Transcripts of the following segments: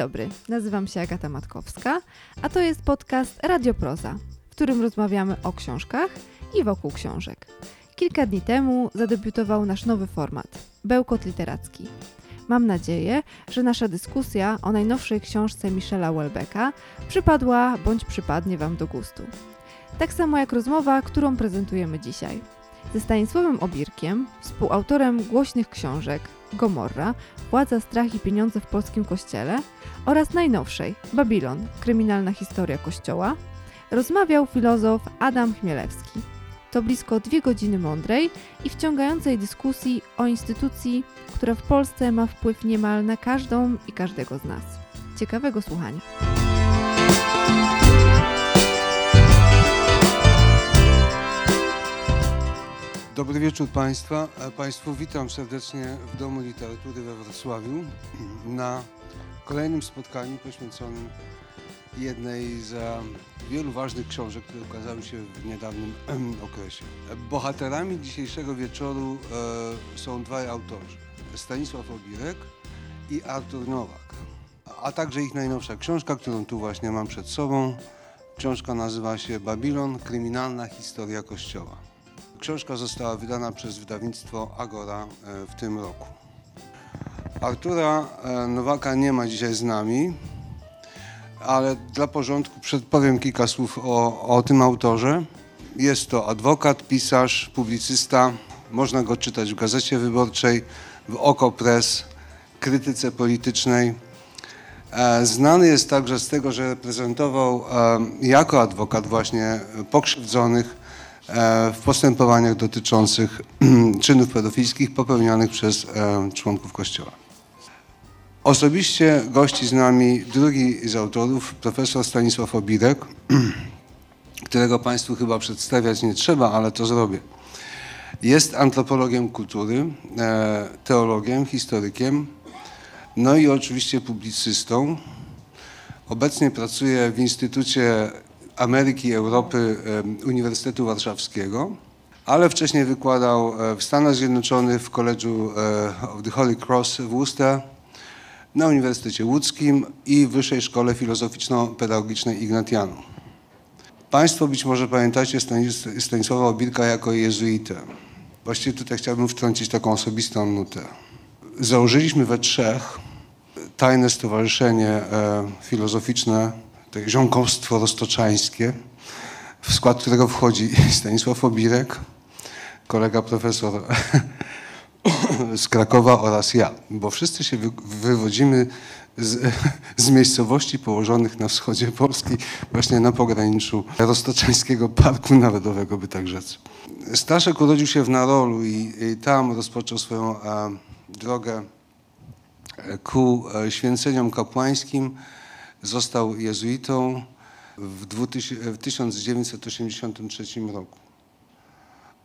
dobry, nazywam się Agata Matkowska, a to jest podcast Radioproza, w którym rozmawiamy o książkach i wokół książek. Kilka dni temu zadebiutował nasz nowy format Bełkot Literacki. Mam nadzieję, że nasza dyskusja o najnowszej książce Michela Welbecka przypadła bądź przypadnie Wam do gustu. Tak samo jak rozmowa, którą prezentujemy dzisiaj. Ze Stanisławem Obirkiem, współautorem głośnych książek Gomorra, Władza, strach i pieniądze w polskim kościele oraz najnowszej Babilon, kryminalna historia kościoła, rozmawiał filozof Adam Chmielewski. To blisko dwie godziny mądrej i wciągającej dyskusji o instytucji, która w Polsce ma wpływ niemal na każdą i każdego z nas. Ciekawego słuchania. Dobry wieczór Państwa. E, Państwu witam serdecznie w Domu Literatury we Wrocławiu na kolejnym spotkaniu poświęconym jednej z e, wielu ważnych książek, które ukazały się w niedawnym okresie. E, Bohaterami dzisiejszego wieczoru są dwaj autorzy. Stanisław Obirek i Artur Nowak. A także ich najnowsza książka, którą tu właśnie mam przed sobą. Książka nazywa się Babilon, kryminalna historia Kościoła. Książka została wydana przez wydawnictwo Agora e, w tym roku. Artura e, Nowaka nie ma dzisiaj z nami, ale dla porządku przedpowiem kilka słów o, o tym autorze. Jest to adwokat, pisarz, publicysta. Można go czytać w Gazecie Wyborczej, w Oko Press, krytyce politycznej. E, Znany jest także z tego, że reprezentował jako adwokat właśnie pokrzywdzonych w postępowaniach dotyczących czynów pedofilskich popełnionych przez e, członków Kościoła. Osobiście gości z nami drugi z autorów, profesor Stanisław Obirek, którego Państwu chyba przedstawiać nie trzeba, ale to zrobię. Jest antropologiem kultury, e, teologiem, historykiem, no i oczywiście publicystą. Obecnie pracuje w Instytucie Ameryki Europy Uniwersytetu Warszawskiego, ale wcześniej wykładał e, w Stanach Zjednoczonych w College'u e, of the Holy Cross w Worcester, na Uniwersytecie Łódzkim i Wyższej Szkole Filozoficzno-Pedagogicznej Ignatianu. Państwo być może pamiętacie Stanis- Stanisława Obirka jako jezuitę. Właściwie tutaj chciałbym wtrącić taką osobistą nutę. Założyliśmy we trzech tajne stowarzyszenie e, filozoficzne, to ziomkowstwo roztoczańskie, w skład którego wchodzi Stanisław Obirek, kolega profesor z Krakowa oraz ja, bo wszyscy się wy, wywodzimy z, z miejscowości położonych na wschodzie Polski, właśnie na pograniczu Roztoczańskiego Parku Narodowego, by tak rzec. Staszek urodził się w Narolu i, i tam rozpoczął swoją e, drogę ku e, święceniom kapłańskim. Został jezuitą w, 2000, w 1983 roku.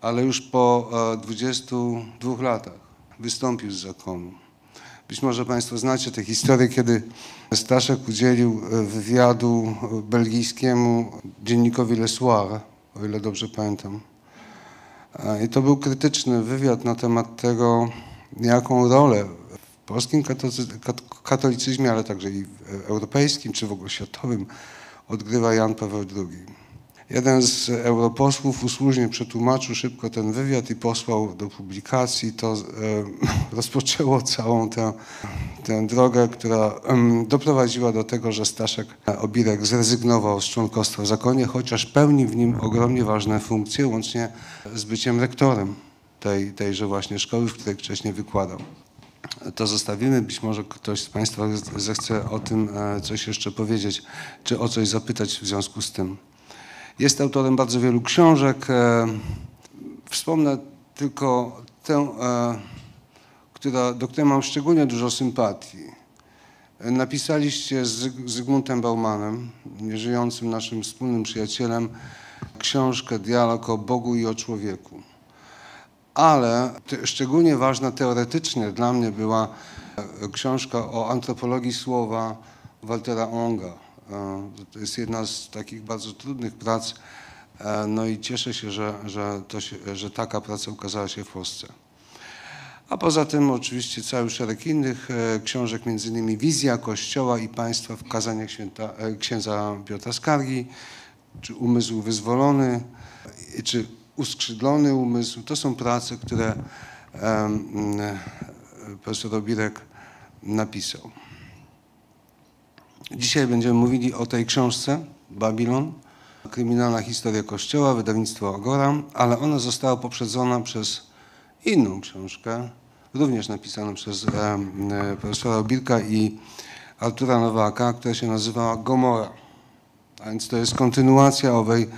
Ale już po e, 22 latach wystąpił z zakonu. Być może Państwo znacie tę historię, kiedy Staszek udzielił e, wywiadu e, belgijskiemu dziennikowi Le Soir, o ile dobrze pamiętam. E, I to był krytyczny wywiad na temat tego, jaką rolę polskim katolicyzmie, ale także i e, europejskim, czy w ogóle światowym odgrywa Jan Paweł II. Jeden z europosłów usłużnie przetłumaczył szybko ten wywiad i posłał do publikacji. To e, rozpoczęło całą tę, tę drogę, która em, doprowadziła do tego, że Staszek Obirek zrezygnował z członkostwa w zakonie, chociaż pełni w nim ogromnie ważne funkcje, łącznie z byciem rektorem tej, tejże właśnie szkoły, w której wcześniej wykładał. To zostawimy, być może ktoś z Państwa zechce o tym e, coś jeszcze powiedzieć, czy o coś zapytać w związku z tym. Jest autorem bardzo wielu książek. e, Wspomnę tylko tę, e, która, do której mam szczególnie dużo sympatii. Napisaliście z Zyg- Zygmuntem Baumanem, nieżyjącym naszym wspólnym przyjacielem, książkę Dialog o Bogu i o człowieku. Ale szczególnie ważna teoretycznie dla mnie była e, książka o antropologii słowa Waltera Onga. E, To jest jedna z takich bardzo trudnych prac, e, no i cieszę się, że, że, się, że taka praca ukazała się w Polsce. A poza tym oczywiście cały szereg innych książek, między innymi Wizja Kościoła i Państwa w kazaniach księdza Piotra Skargi, czy Umysł Wyzwolony, czy Uskrzydlony Umysł. To są prace, które e, profesor Robirek napisał. Dzisiaj będziemy mówili o tej książce Babilon, kryminalna historia Kościoła, wydawnictwo Agora, ale ona została poprzedzona przez inną książkę, również napisaną przez e, profesora Obirka i Artura Nowaka, która się nazywała Gomora. A więc to jest kontynuacja owej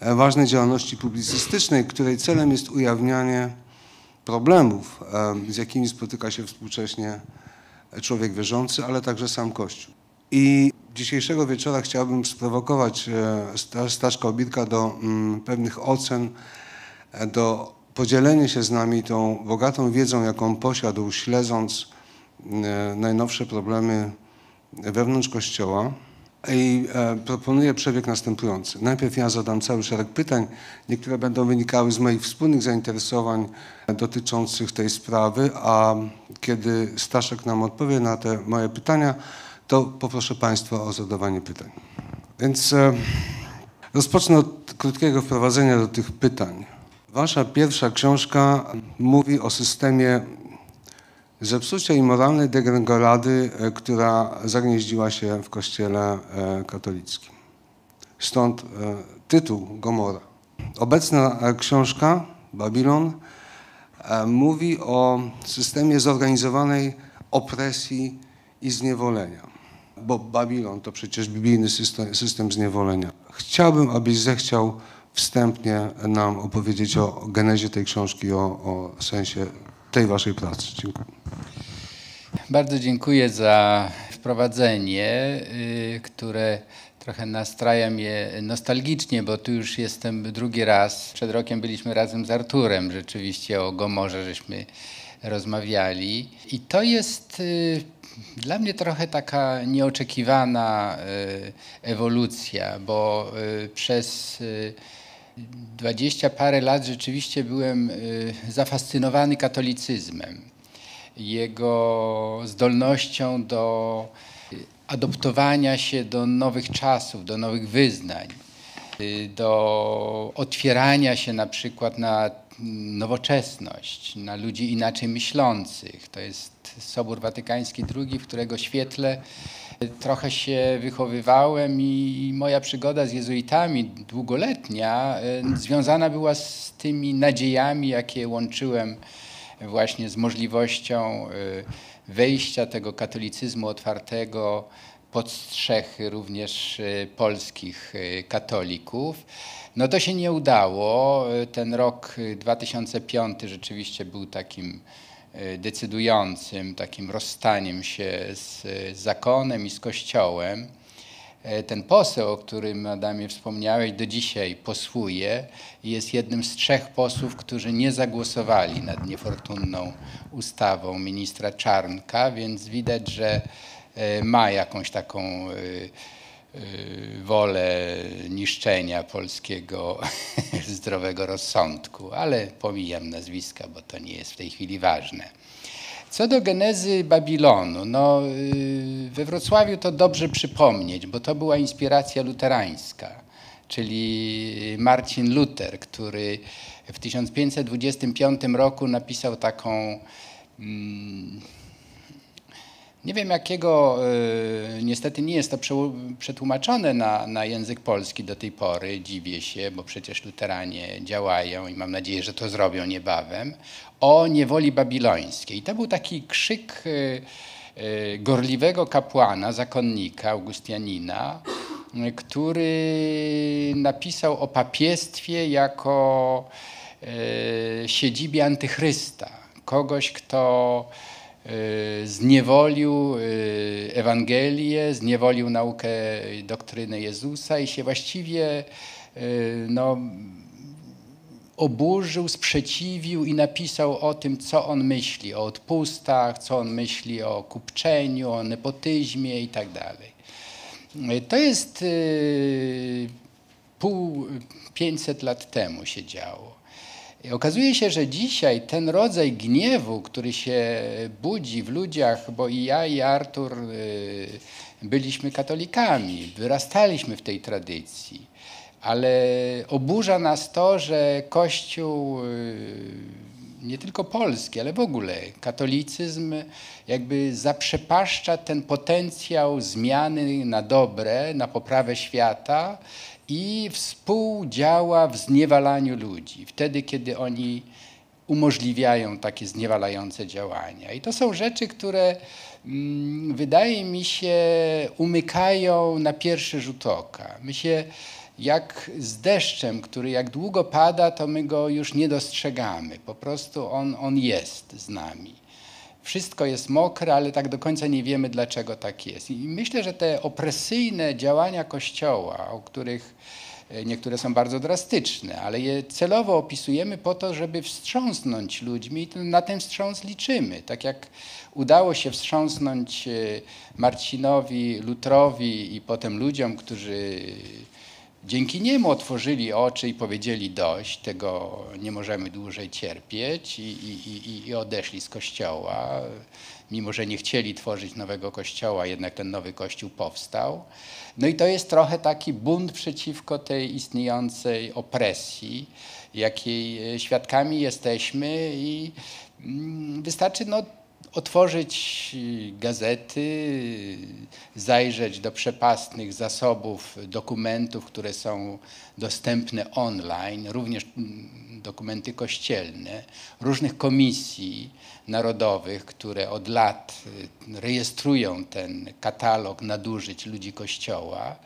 ważnej działalności publicystycznej, której celem jest ujawnianie problemów, e, z jakimi spotyka się współcześnie człowiek wierzący, ale także sam Kościół. I dzisiejszego wieczora chciałbym sprowokować e, Sta- Staszka Obirka do mm, pewnych ocen, e, do podzielenia się z nami tą bogatą wiedzą, jaką posiadł, śledząc e, najnowsze problemy wewnątrz Kościoła. I e, proponuję przebieg następujący. Najpierw ja zadam cały szereg pytań. Niektóre będą wynikały z moich wspólnych zainteresowań dotyczących tej sprawy, a kiedy Staszek nam odpowie na te moje pytania, to poproszę Państwa o zadawanie pytań. Więc e, rozpocznę od krótkiego wprowadzenia do tych pytań. Wasza pierwsza książka mówi o systemie zepsucia i moralnej degrengolady, e, która zagnieździła się w kościele e, katolickim. Stąd e, tytuł Gomora. Obecna książka Babilon mówi o systemie zorganizowanej opresji i zniewolenia. Bo Babilon to przecież biblijny system, system zniewolenia. Chciałbym, abyś zechciał wstępnie nam opowiedzieć o genezie tej książki, o, o sensie tej waszej pracy. Dziękuję. Bardzo dziękuję za wprowadzenie, y, które trochę nastraja mnie nostalgicznie, bo tu już jestem drugi raz. Przed rokiem byliśmy razem z Arturem, rzeczywiście o Gomorze żeśmy rozmawiali. I to jest y, dla mnie trochę taka nieoczekiwana y, ewolucja, bo przez dwadzieścia parę lat rzeczywiście byłem y, zafascynowany katolicyzmem jego zdolnością do y, adoptowania się do nowych czasów, do nowych wyznań, y, do otwierania się na przykład na nowoczesność, na ludzi inaczej myślących. To jest Sobór Watykański II, w którego świetle trochę się wychowywałem i moja przygoda z jezuitami długoletnia y, związana była z tymi nadziejami, jakie łączyłem właśnie z możliwością y, wejścia tego katolicyzmu otwartego pod strzechy również y, polskich katolików. No to się nie udało. Ten rok y, 2005 rzeczywiście był takim decydującym, takim rozstaniem się z zakonem i z kościołem. E, Ten poseł, o którym Adamie wspomniałeś, do dzisiaj posłuje i jest jednym z trzech posłów, którzy nie zagłosowali nad niefortunną ustawą ministra Czarnka, więc widać, że e, ma jakąś taką e, e, wolę niszczenia polskiego zdrowego rozsądku, ale pomijam nazwiska, bo to nie jest w tej chwili ważne. Co do genezy Babilonu, no, y, we Wrocławiu to dobrze przypomnieć, bo to była inspiracja luterańska, czyli Marcin Luther, który w 1525 roku napisał taką, mm, nie wiem jakiego, y, niestety nie jest to przetłumaczone na, na język polski do tej pory, dziwię się, bo przecież luteranie działają i mam nadzieję, że to zrobią niebawem, o niewoli babilońskiej. To był taki krzyk y, y, gorliwego kapłana, zakonnika, Augustianina, który napisał o papiestwie jako y, siedzibie antychrysta. Kogoś, kto zniewolił Ewangelię, zniewolił naukę, i doktrynę Jezusa i się właściwie no, oburzył, sprzeciwił i napisał o tym, co on myśli o odpustach, co on myśli o kupczeniu, o nepotyzmie i tak. To jest y, pół 500 lat temu się działo. Okazuje się, że dzisiaj ten rodzaj gniewu, który się budzi w ludziach, bo i ja, i Artur y, byliśmy katolikami, wyrastaliśmy w tej tradycji, ale oburza nas to, że Kościół y, nie tylko polski, ale w ogóle katolicyzm jakby zaprzepaszcza ten potencjał zmiany na dobre, na poprawę świata i współdziała w zniewalaniu ludzi, wtedy kiedy oni umożliwiają takie zniewalające działania. I to są rzeczy, które mm, wydaje mi się umykają na pierwszy rzut oka. My się jak z deszczem, który jak długo pada, to my go już nie dostrzegamy. Po prostu on, on jest z nami. Wszystko jest mokre, ale tak do końca nie wiemy, dlaczego tak jest. I myślę, że te opresyjne działania Kościoła, o których e, niektóre są bardzo drastyczne, ale je celowo opisujemy po to, żeby wstrząsnąć ludźmi i na ten wstrząs liczymy. Tak jak udało się wstrząsnąć e, Marcinowi, Lutrowi i potem ludziom, którzy Dzięki niemu otworzyli oczy i powiedzieli dość, tego nie możemy dłużej cierpieć i, i, i, odeszli z kościoła. Mimo, że nie chcieli tworzyć nowego kościoła, jednak ten nowy kościół powstał. No i to jest trochę taki bunt przeciwko tej istniejącej opresji, jakiej e, świadkami jesteśmy i mm, wystarczy no, otworzyć gazety, zajrzeć do przepastnych zasobów dokumentów, które są dostępne online, również dokumenty kościelne, różnych komisji narodowych, które od lat rejestrują ten katalog nadużyć ludzi Kościoła.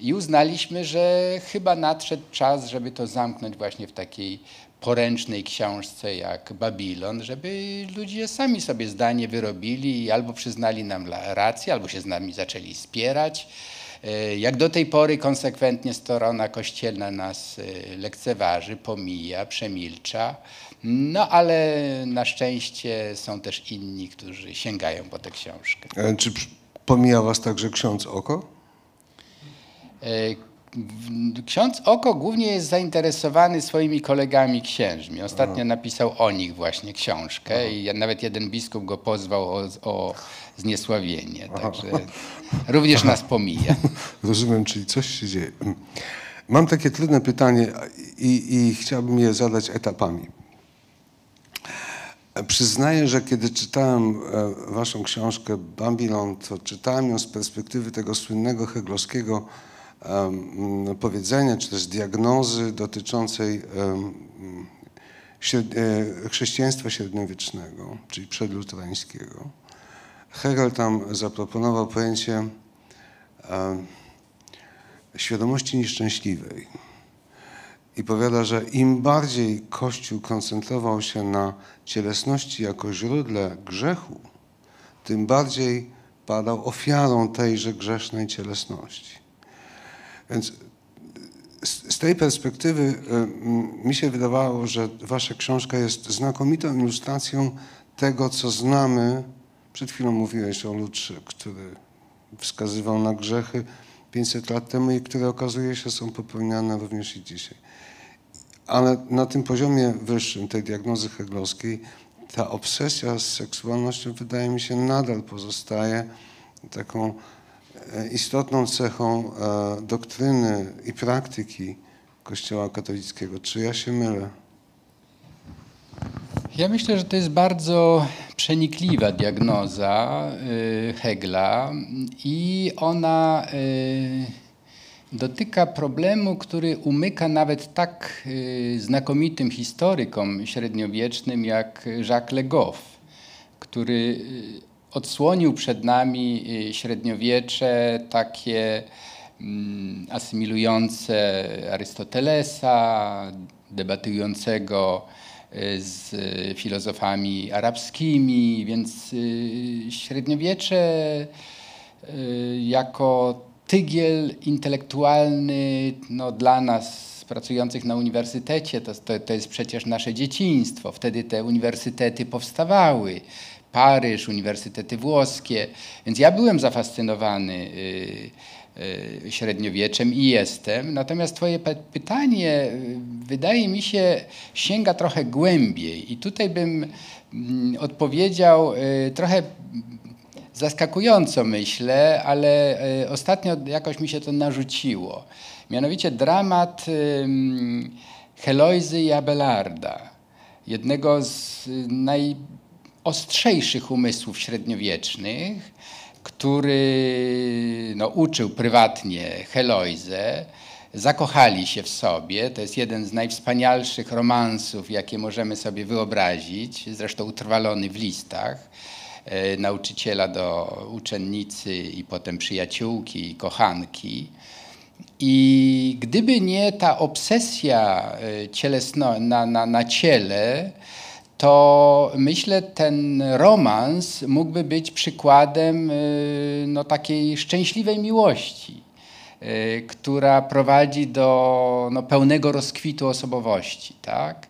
I uznaliśmy, że chyba nadszedł czas, żeby to zamknąć właśnie w takiej poręcznej książce jak Babilon, żeby ludzie sami sobie zdanie wyrobili i albo przyznali nam rację, albo się z nami zaczęli spierać. E, jak do tej pory konsekwentnie strona kościelna nas e, lekceważy, pomija, przemilcza. No ale na szczęście są też inni, którzy sięgają po tę książkę. E, czy pomija was także ksiądz Oko? Ksiądz Oko głównie jest zainteresowany swoimi kolegami księżmi. Ostatnio Aha. napisał o nich właśnie książkę Aha. i nawet jeden biskup go pozwał o, o zniesławienie. Także również nas pomija. Rozumiem, czyli coś się dzieje. Mam takie trudne pytanie i, i chciałbym je zadać etapami. Przyznaję, że kiedy czytałem e, waszą książkę Babylon, to czytałem ją z perspektywy tego słynnego heglowskiego powiedzenia, czy też diagnozy dotyczącej e, chrześcijaństwa średniowiecznego, czyli przedluterańskiego. Hegel tam zaproponował pojęcie świadomości nieszczęśliwej. I powiada, że im bardziej Kościół koncentrował się na cielesności jako źródle grzechu, tym bardziej padał ofiarą tejże grzesznej cielesności. Więc z tej perspektywy y, mi się wydawało, że wasza książka jest znakomitą ilustracją tego, co znamy. Przed chwilą mówiłeś o Lutrze, który wskazywał na grzechy 500 lat temu i które okazuje się są popełniane również i dzisiaj. Ale na tym poziomie wyższym, tej diagnozy heglowskiej, ta obsesja z seksualnością wydaje mi się nadal pozostaje taką E, istotną cechą e, doktryny i praktyki Kościoła katolickiego. Czy ja się mylę? Ja myślę, że to jest bardzo przenikliwa diagnoza e, Hegla i ona dotyka problemu, który umyka nawet tak znakomitym historykom średniowiecznym jak Jacques Le Goff, który odsłonił przed nami y, średniowiecze takie mm, asymilujące Arystotelesa, debatującego y, z filozofami arabskimi, więc y, średniowiecze jako tygiel intelektualny no, dla nas pracujących na uniwersytecie, to, to, to jest przecież nasze dzieciństwo. Wtedy te uniwersytety powstawały. Paryż, uniwersytety włoskie. Więc ja byłem zafascynowany y, y, średniowieczem i jestem. Natomiast Twoje pytanie y, wydaje mi się sięga trochę głębiej i tutaj bym mm, odpowiedział trochę zaskakująco myślę, ale ostatnio jakoś mi się to narzuciło. Mianowicie dramat Heloizy i Abelarda, jednego z najostrzejszych umysłów średniowiecznych, który no, uczył prywatnie Heloizę, zakochali się w sobie. To jest jeden z najwspanialszych romansów, jakie możemy sobie wyobrazić, zresztą utrwalony w listach e, nauczyciela do uczennicy i potem przyjaciółki i kochanki. I gdyby nie ta obsesja e, cielesno, na, na, na ciele, to myślę, ten romans mógłby być przykładem y, no, takiej szczęśliwej miłości, y, która prowadzi do no, pełnego rozkwitu osobowości. Tak?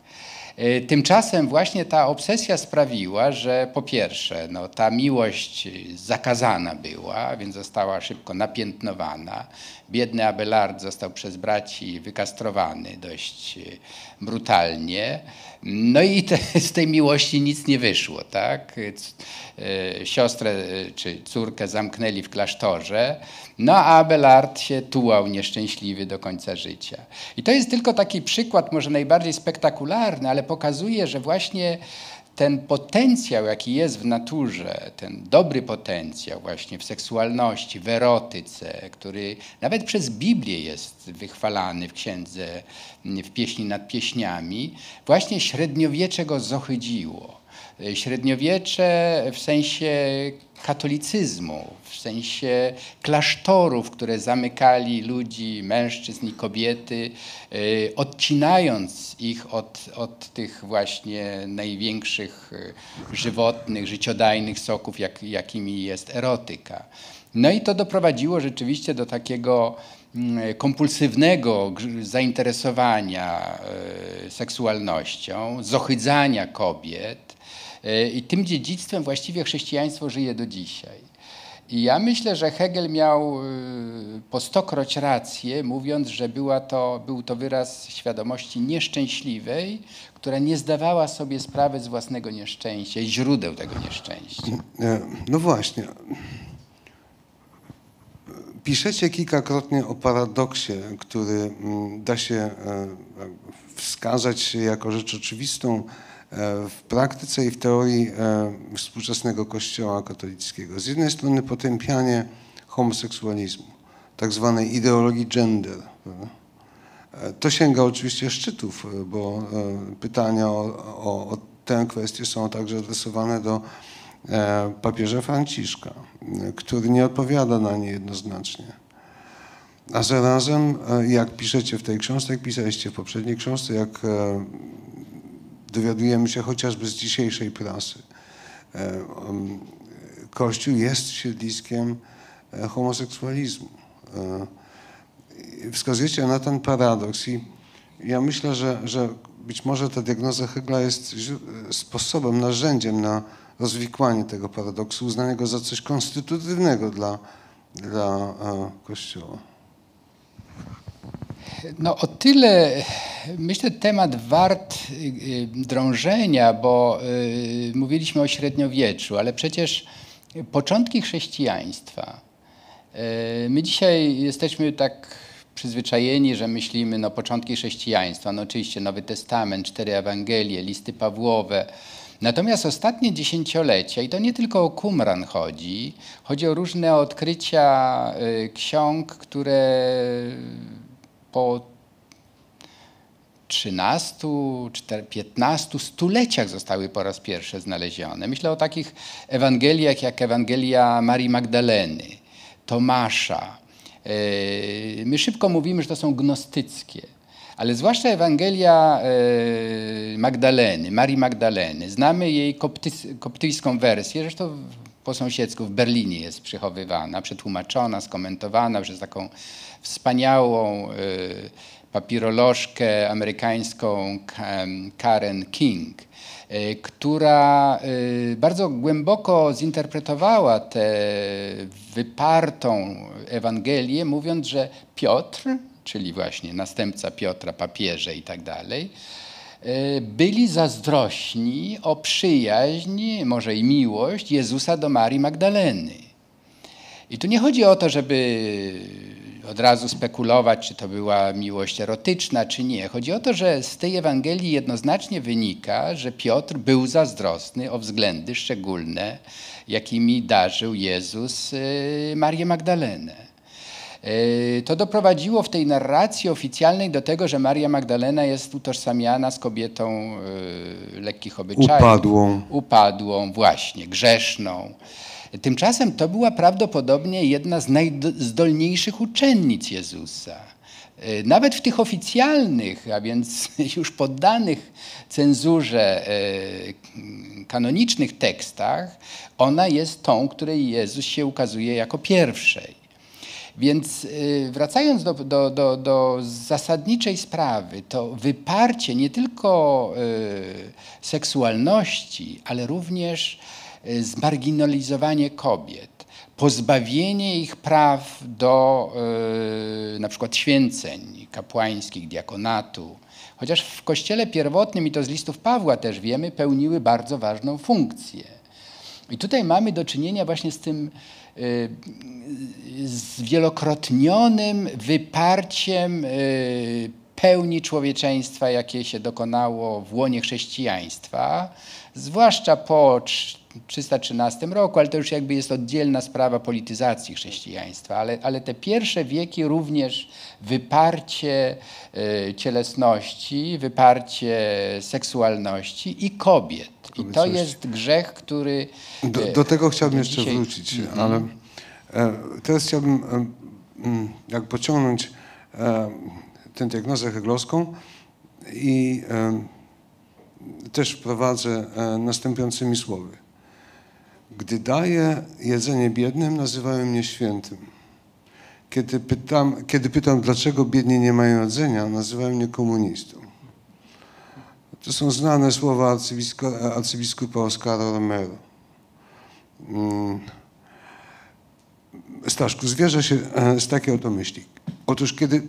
Y, tymczasem właśnie ta obsesja sprawiła, że po pierwsze, no, ta miłość zakazana była, więc została szybko napiętnowana. Biedny Abelard został przez braci wykastrowany dość brutalnie. No i te, z tej miłości nic nie wyszło, tak? E, siostrę e, czy córkę zamknęli w klasztorze, no a Abelard się tułał nieszczęśliwy do końca życia. I to jest tylko taki przykład, może najbardziej spektakularny, ale pokazuje, że właśnie ten potencjał, jaki jest w naturze, ten dobry potencjał właśnie w seksualności, w erotyce, który nawet przez Biblię jest wychwalany w księdze, w pieśni nad pieśniami, właśnie średniowiecze go zohydziło. Średniowiecze w sensie katolicyzmu, w sensie klasztorów, które zamykali ludzi, mężczyzn i kobiety, y, odcinając ich od, od tych właśnie największych y, żywotnych, życiodajnych soków, jak, jakimi jest erotyka. No i to doprowadziło rzeczywiście do takiego mm, kompulsywnego zainteresowania y, seksualnością, zohydzania kobiet, I tym dziedzictwem właściwie chrześcijaństwo żyje do dzisiaj. I ja myślę, że Hegel miał e, po stokroć rację, mówiąc, że była to, był to wyraz świadomości nieszczęśliwej, która nie zdawała sobie sprawy z własnego nieszczęścia i źródeł tego nieszczęścia. E, no właśnie. Piszecie kilkakrotnie o paradoksie, który mm, da się wskazać jako rzecz oczywistą E, w praktyce i w teorii e, współczesnego Kościoła katolickiego. Z jednej strony potępianie homoseksualizmu, tak zwanej ideologii gender. E, to sięga oczywiście szczytów, bo pytania o, o, o tę kwestię są także adresowane do papieża Franciszka, który nie odpowiada na nie jednoznacznie. A zarazem, jak piszecie w tej książce, jak pisaliście w poprzedniej książce, jak dowiadujemy się chociażby z dzisiejszej prasy. E, Kościół jest siedliskiem e, homoseksualizmu. E, wskazujecie na ten paradoks i ja myślę, że, że być może ta diagnoza Hegla jest sposobem, narzędziem na rozwikłanie tego paradoksu, uznanie go za coś konstytutywnego dla, dla Kościoła. No o tyle myślę temat wart y, y, drążenia, bo y, mówiliśmy o średniowieczu, ale przecież początki chrześcijaństwa. My dzisiaj jesteśmy tak przyzwyczajeni, że myślimy no początki chrześcijaństwa, no oczywiście Nowy Testament, cztery Ewangelie, listy Pawłowe. Natomiast ostatnie dziesięciolecia, i to nie tylko o Qumran chodzi, chodzi o różne odkrycia ksiąg, które po 13, 15 stuleciach zostały po raz pierwszy znalezione. Myślę o takich Ewangeliach jak Ewangelia Marii Magdaleny, Tomasza. E, my szybko mówimy, że to są gnostyckie, ale zwłaszcza Ewangelia e, Magdaleny, Marii Magdaleny. Znamy jej koptyjską wersję, zresztą po sąsiedzku w Berlinie jest przechowywana, przetłumaczona, skomentowana przez taką wspaniałą e, papirolożkę amerykańską Karen King, która bardzo głęboko zinterpretowała tę wypartą Ewangelię, mówiąc, że Piotr, czyli właśnie następca Piotra, papieże i tak dalej, byli zazdrośni o przyjaźń, może i miłość Jezusa do Marii Magdaleny. I tu nie chodzi o to, żeby od razu spekulować, czy to była miłość erotyczna, czy nie. Chodzi o to, że z tej Ewangelii jednoznacznie wynika, że Piotr był zazdrosny o względy szczególne, jakimi darzył Jezus y, Marię Magdalenę. Y, to doprowadziło w tej narracji oficjalnej do tego, że Maria Magdalena jest utożsamiana z kobietą y, lekkich obyczajów. Upadłą. Upadłą, właśnie, grzeszną. Tymczasem to była prawdopodobnie jedna z najzdolniejszych uczennic Jezusa. E, nawet w tych oficjalnych, a więc już poddanych cenzurze e, kanonicznych tekstach, ona jest tą, której Jezus się ukazuje jako pierwszej. Więc e, wracając do, do, do, do, zasadniczej sprawy, to wyparcie nie tylko seksualności, ale również zmarginalizowanie kobiet, pozbawienie ich praw do y, na przykład święceń kapłańskich, diakonatu. Chociaż w kościele pierwotnym, i to z listów Pawła też wiemy, pełniły bardzo ważną funkcję. I tutaj mamy do czynienia właśnie z tym y, zwielokrotnionym wyparciem pełni człowieczeństwa, jakie się dokonało w łonie chrześcijaństwa, zwłaszcza po 313 roku, ale to już jakby jest oddzielna sprawa polityzacji chrześcijaństwa, ale, ale te pierwsze wieki również wyparcie y, cielesności, wyparcie seksualności i kobiet. I to jest grzech, który. Do, do tego chciałbym jeszcze dzisiaj... wrócić, mm -hmm. ale e, teraz chciałbym e, jak pociągnąć e, tę diagnozę heglowską i e, też wprowadzę e, następującymi słowy. Gdy daję jedzenie biednym, nazywają mnie świętym. Kiedy pytam, kiedy pytam, dlaczego biedni nie mają jedzenia, nazywają mnie komunistą. To są znane słowa arcybiskupa, Oscara Romero. Mm. Staszku, zwierzę się e, z takiej oto myśli. Otóż kiedy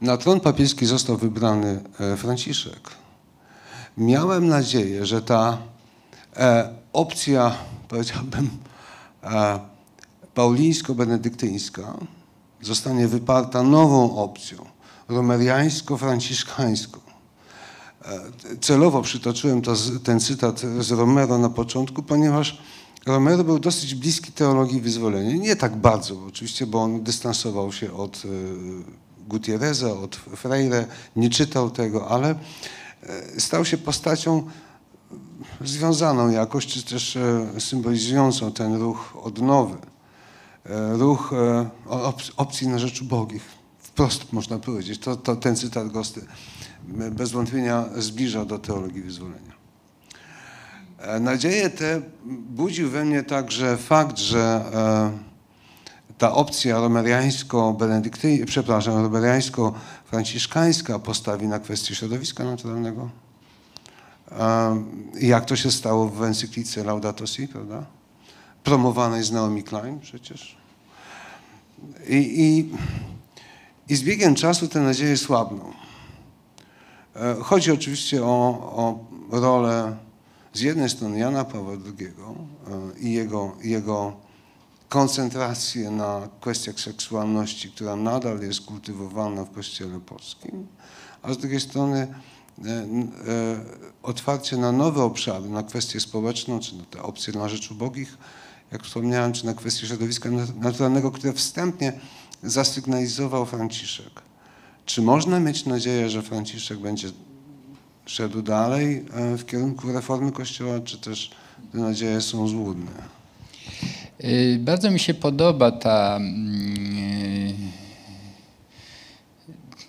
na tron papieski został wybrany e, Franciszek, miałem nadzieję, że ta opcja, powiedziałbym, e, paulińsko-benedyktyńska zostanie wyparta nową opcją, romeriańsko-franciszkańską. E, celowo przytoczyłem to, ten cytat z Romero na początku, ponieważ Romero był dosyć bliski teologii wyzwolenia. Nie tak bardzo, oczywiście, bo on dystansował się od e, Gutierreza, od Freire, nie czytał tego, ale e, stał się postacią związaną jakoś, czy też e, symbolizującą ten ruch odnowy, e, ruch e, opcji na rzecz ubogich. Wprost można powiedzieć. To, to ten cytat Gosty bez wątpienia zbliża do teologii wyzwolenia. Nadzieję tę budził we mnie także fakt, że ta opcja romeriańsko-benedyktyjska, przepraszam, romeriańsko-franciszkańska postawi na kwestię środowiska naturalnego jak to się stało w encyklice Laudato Si, prawda? Promowanej z Naomi Klein przecież. I, i, i z biegiem czasu te nadzieje słabną. E, chodzi oczywiście o, o rolę z jednej strony Jana Pawła II e, i jego, jego koncentrację na kwestiach seksualności, która nadal jest kultywowana w Kościele Polskim, a z drugiej strony otwarcie na nowe obszary, na kwestię społeczną, czy na te opcje na rzecz ubogich, jak wspomniałem, czy na kwestię środowiska naturalnego, które wstępnie zasygnalizował Franciszek. Czy można mieć nadzieję, że Franciszek będzie szedł dalej e, w kierunku reformy Kościoła, czy też te nadzieje są złudne? Bardzo mi się podoba ta mm,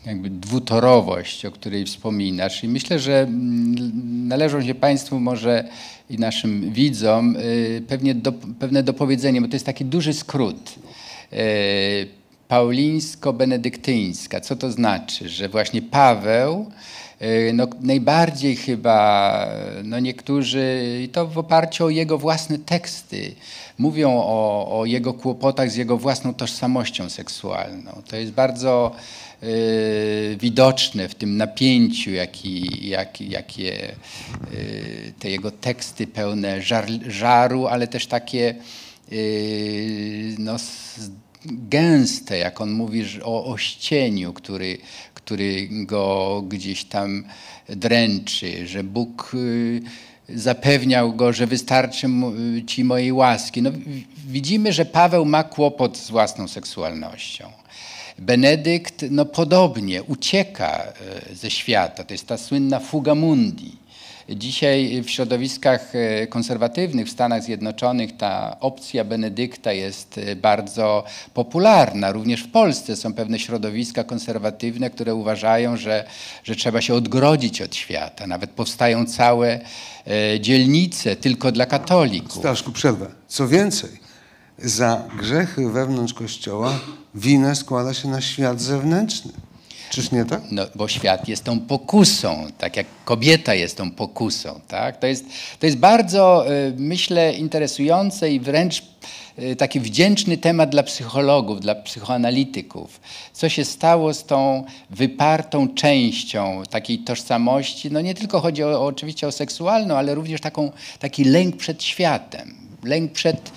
jakby dwutorowość, o której wspominasz. I myślę, że mm, należą się Państwu może i naszym widzom y, pewnie do, pewne dopowiedzenie, bo to jest taki duży skrót. Y, paulińsko-benedyktyńska. Co to znaczy? Że właśnie Paweł y, no, najbardziej chyba, no niektórzy, i to w oparciu o jego własne teksty, mówią o, o jego kłopotach z jego własną tożsamością seksualną. To jest bardzo widoczne w tym napięciu, jaki, jak, jakie y, te jego teksty pełne żar, żaru, ale też takie y, no, gęste, jak on mówi o ościeniu, który, który go gdzieś tam dręczy, że Bóg y, zapewniał go, że wystarczy ci mojej łaski. No, widzimy, że Paweł ma kłopot z własną seksualnością. Benedykt no, podobnie ucieka e, ze świata. To jest ta słynna fuga mundi. Dzisiaj w środowiskach e, konserwatywnych w Stanach Zjednoczonych ta opcja Benedykta jest e, bardzo popularna. Również w Polsce są pewne środowiska konserwatywne, które uważają, że, że trzeba się odgrodzić od świata. Nawet powstają całe dzielnice tylko dla katolików. Staszku, przerwę. Co więcej, za grzechy wewnątrz Kościoła winę składa się na świat zewnętrzny. Czyż nie tak? No, bo świat jest tą pokusą, tak jak kobieta jest tą pokusą. Tak? To, jest, to jest bardzo, y, myślę, interesujące i wręcz y, taki wdzięczny temat dla psychologów, dla psychoanalityków. Co się stało z tą wypartą częścią takiej tożsamości? No nie tylko chodzi o, oczywiście o seksualną, ale również taką, taki lęk przed światem, lęk przed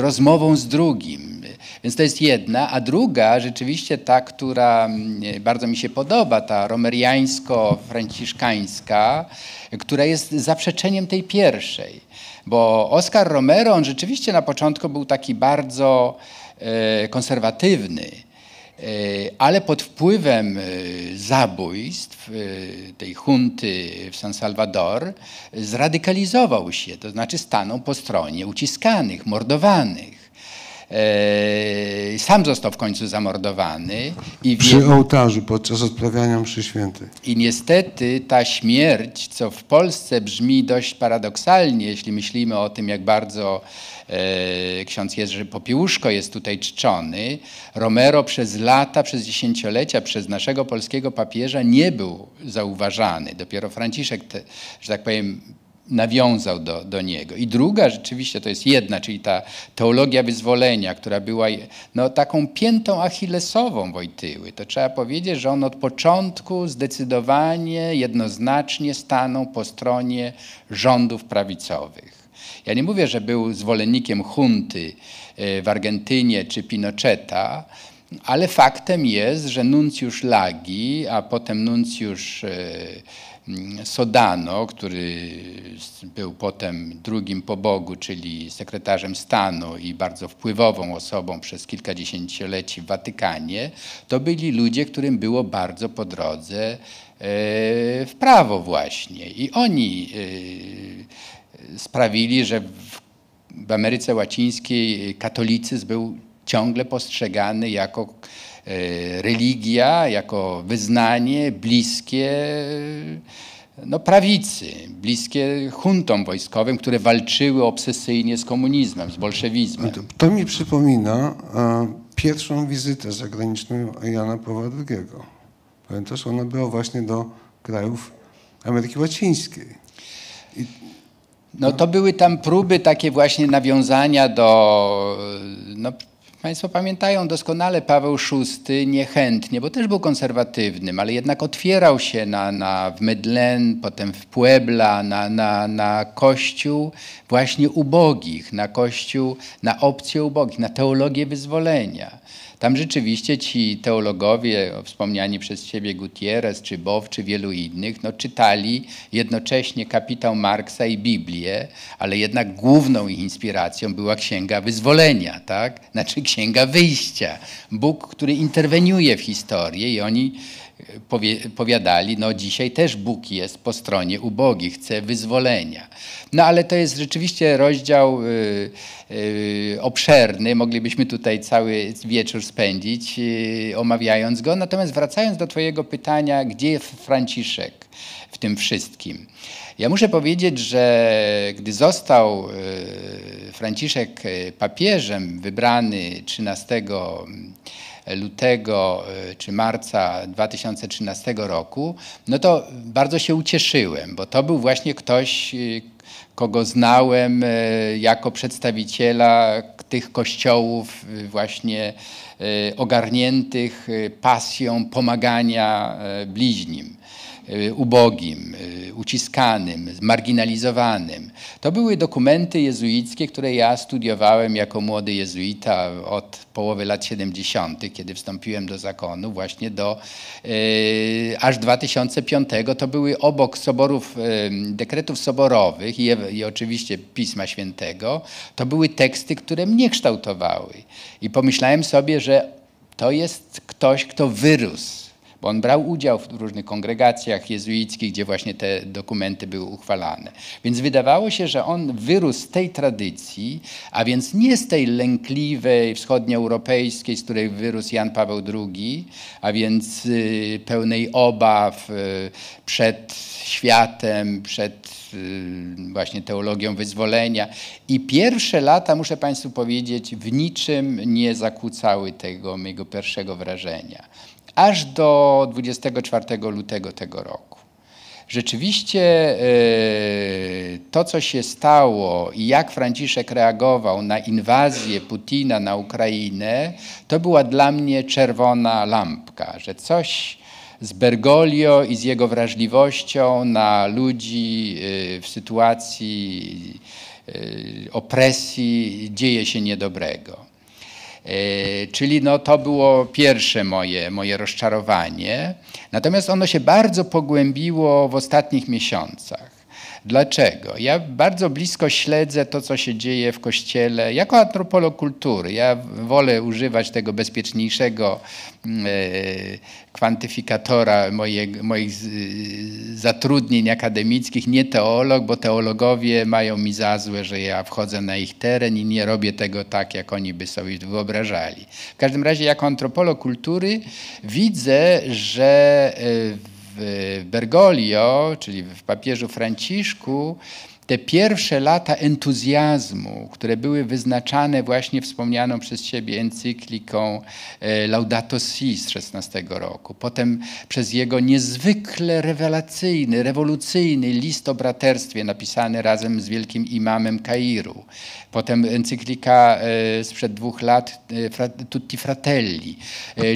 rozmową z drugim, więc to jest jedna, a druga rzeczywiście ta, która mm, bardzo mi się podoba, ta romeriańsko-franciszkańska, która jest zaprzeczeniem tej pierwszej. Bo Oscar Romero, on rzeczywiście na początku był taki bardzo e, konserwatywny, ale pod wpływem e, zabójstw tej hunty w San Salvador zradykalizował się, to znaczy stanął po stronie uciskanych, mordowanych. E, sam został w końcu zamordowany. I przy wie... ołtarzu podczas odprawiania mszy świętej. I niestety ta śmierć, co w Polsce brzmi dość paradoksalnie, jeśli myślimy o tym, jak bardzo e, ksiądz Jerzy Popiełuszko jest tutaj czczony, Romero przez lata, przez dziesięciolecia, przez naszego polskiego papieża nie był zauważany. Dopiero Franciszek, że tak powiem, nawiązał do, do niego. I druga rzeczywiście to jest jedna, czyli ta teologia wyzwolenia, która była no, taką piętą achillesową Wojtyły. To trzeba powiedzieć, że on od początku zdecydowanie, jednoznacznie stanął po stronie rządów prawicowych. Ja nie mówię, że był zwolennikiem hunty e, w Argentynie czy Pinocheta, ale faktem jest, że nuncjusz Lagi, a potem nuncjusz e, Sodano, który był potem drugim po Bogu, czyli sekretarzem stanu i bardzo wpływową osobą przez kilka dziesięcioleci w Watykanie, to byli ludzie, którym było bardzo po drodze e, w prawo właśnie. I oni e, sprawili, że w Ameryce Łacińskiej katolicyzm był ciągle postrzegany jako religia, jako wyznanie bliskie no, prawicy, bliskie huntom wojskowym, które walczyły obsesyjnie z komunizmem, z bolszewizmem. To, to mi przypomina a, pierwszą wizytę zagraniczną Jana Pawła II. Pamiętasz, ona była właśnie do krajów Ameryki Łacińskiej. I, no to były tam próby takie właśnie nawiązania do no, Państwo pamiętają doskonale Paweł VI niechętnie, bo też był konserwatywnym, ale jednak otwierał się na, na, w Mydlen, potem w Puebla, na, na, na kościół właśnie ubogich, na kościół, na opcję ubogich, na teologię wyzwolenia. Tam rzeczywiście ci teologowie, wspomniani przez ciebie Gutierrez, czy Bow, czy wielu innych, no, czytali jednocześnie kapitał Marksa i Biblię, ale jednak główną ich inspiracją była Księga Wyzwolenia, tak? znaczy Księga Wyjścia. Bóg, który interweniuje w historię i oni powiadali, no dzisiaj też Bóg jest po stronie ubogich, chce wyzwolenia. No ale to jest rzeczywiście rozdział y, y, obszerny, moglibyśmy tutaj cały wieczór spędzić y, omawiając go. Natomiast wracając do twojego pytania, gdzie jest Franciszek w tym wszystkim? Ja muszę powiedzieć, że gdy został Franciszek papieżem wybrany 13 lutego e, czy marca 2013 roku, no to bardzo się ucieszyłem, bo to był właśnie ktoś, e, kogo znałem e, jako przedstawiciela tych kościołów właśnie ogarniętych pasją pomagania bliźnim. Y, ubogim, y, uciskanym, marginalizowanym. To były dokumenty jezuickie, które ja studiowałem jako młody jezuita od połowy lat 70., kiedy wstąpiłem do zakonu, właśnie do yy, aż 2005. To były obok soborów, yy, dekretów soborowych i, i oczywiście Pisma Świętego, to były teksty, które mnie kształtowały. I pomyślałem sobie, że to jest ktoś, kto wyrósł bo on brał udział w różnych kongregacjach jezuickich, gdzie właśnie te dokumenty były uchwalane. Więc wydawało się, że on wyrósł z tej tradycji, a więc nie z tej lękliwej wschodnioeuropejskiej, z której wyrósł Jan Paweł II, a więc y, pełnej obaw y, przed światem, przed y, właśnie teologią wyzwolenia. I pierwsze lata, muszę Państwu powiedzieć, w niczym nie zakłócały tego mojego pierwszego wrażenia aż do 24 lutego tego roku. Rzeczywiście e, to, co się stało i jak Franciszek reagował na inwazję Putina na Ukrainę, to była dla mnie czerwona lampka, że coś z Bergoglio i z jego wrażliwością na ludzi e, w sytuacji e, opresji dzieje się niedobrego. E, czyli no, to było pierwsze moje, moje rozczarowanie. Natomiast ono się bardzo pogłębiło w ostatnich miesiącach. Dlaczego? Ja bardzo blisko śledzę to, co się dzieje w kościele jako antropolog kultury. Ja wolę używać tego bezpieczniejszego mm, e, kwantyfikatora moich zatrudnień akademickich, nie teolog, bo teologowie mają mi za złe, że ja wchodzę na ich teren i nie robię tego tak, jak oni by sobie wyobrażali. W każdym razie, jako antropolog kultury widzę, że w Bergoglio, czyli w papieżu Franciszku, te pierwsze lata entuzjazmu, które były wyznaczane właśnie wspomnianą przez siebie encykliką e, Laudato Si z 16 roku, potem przez jego niezwykle rewelacyjny, rewolucyjny list o braterstwie napisany razem z wielkim imamem Kairu, potem encyklika e, sprzed dwóch lat e, Tutti Fratelli,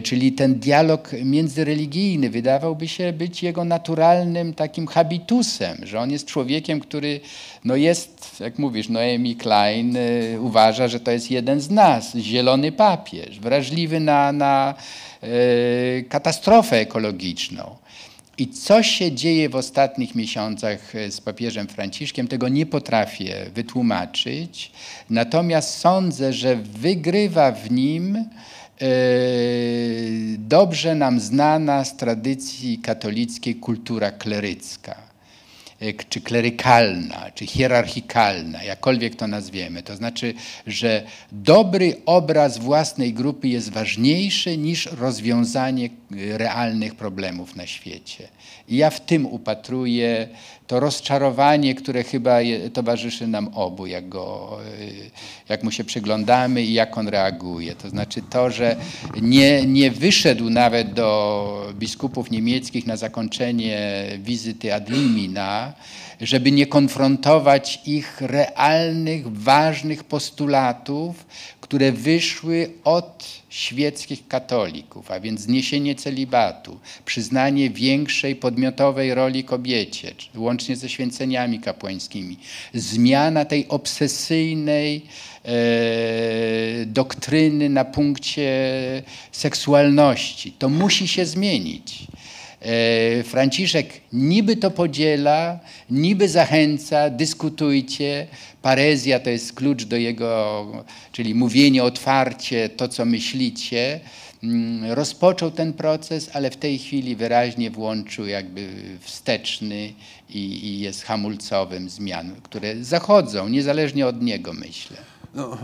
czyli ten dialog międzyreligijny wydawał się być jego naturalnym takim habitusem, że on jest człowiekiem, który no jest, jak mówisz, Noemi Klein y, uważa, że to jest jeden z nas, zielony papież, wrażliwy na, na y, katastrofę ekologiczną. I co się dzieje w ostatnich miesiącach y, z papieżem Franciszkiem, tego nie potrafię wytłumaczyć. Natomiast sądzę, że wygrywa w nim dobrze nam znana z tradycji katolickiej kultura klerycka czy klerykalna, czy hierarchikalna, jakkolwiek to nazwiemy. To znaczy, że dobry obraz własnej grupy jest ważniejszy niż rozwiązanie e, realnych problemów na świecie. I ja w tym upatruję to rozczarowanie, które chyba towarzyszy nam obu, jak, go, y, jak mu się przyglądamy i jak on reaguje. To znaczy to, że nie, nie wyszedł nawet do biskupów niemieckich na zakończenie wizyty ad limina, żeby nie konfrontować ich realnych, ważnych postulatów, które wyszły od świeckich katolików, a więc zniesienie celibatu, przyznanie większej podmiotowej roli kobiecie, łącznie ze święceniami kapłańskimi, zmiana tej obsesyjnej e, doktryny na punkcie seksualności. To musi się zmienić. E, Franciszek niby to podziela, niby zachęca, dyskutujcie. Parezja to jest klucz do jego, czyli mówienie otwarcie, to co myślicie. Mm, rozpoczął ten proces, ale w tej chwili wyraźnie włączył jakby wsteczny i, i jest hamulcowym zmian, które zachodzą, niezależnie od niego, myślę. No,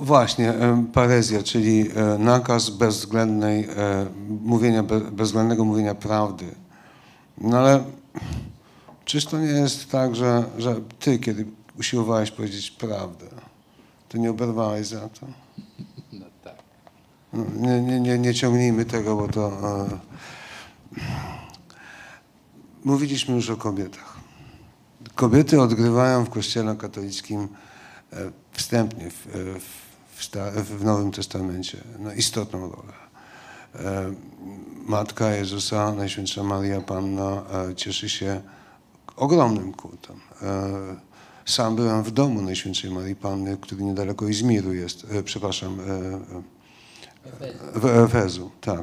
właśnie, parezja, czyli e, nakaz bezwzględnej, e, mówienia, bezwzględnego mówienia prawdy. No ale czyż to nie jest tak, że, że ty, kiedy usiłowałeś powiedzieć prawdę, to nie oberwałeś za to? No tak. No, nie, nie, nie, nie ciągnijmy tego, bo to... E, mówiliśmy już o kobietach. Kobiety odgrywają w Kościele katolickim e, wstępnie w, e, w, w Nowym Testamencie no, istotną rolę. E, Matka Jezusa, Najświętsza Maria Panna, cieszy się ogromnym kultem. Sam byłem w domu Najświętszej Marii Panny, który niedaleko Izmiru jest, przepraszam, w Efezu, tak.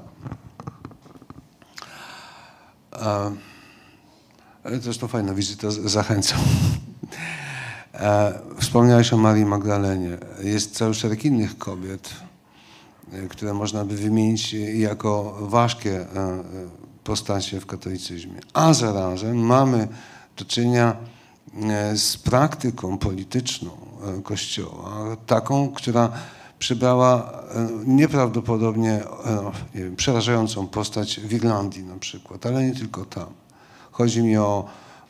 Zresztą fajna wizyta, zachęcam. E, wspomniałeś o Marii Magdalenie. Jest cały szereg innych kobiet, e, które można by wymienić jako ważkie e, postacie w katolicyzmie. A zarazem mamy do czynienia z praktyką polityczną Kościoła, taką, która przybrała nieprawdopodobnie nie wiem, przerażającą postać w Irlandii na przykład, ale nie tylko tam. Chodzi mi o,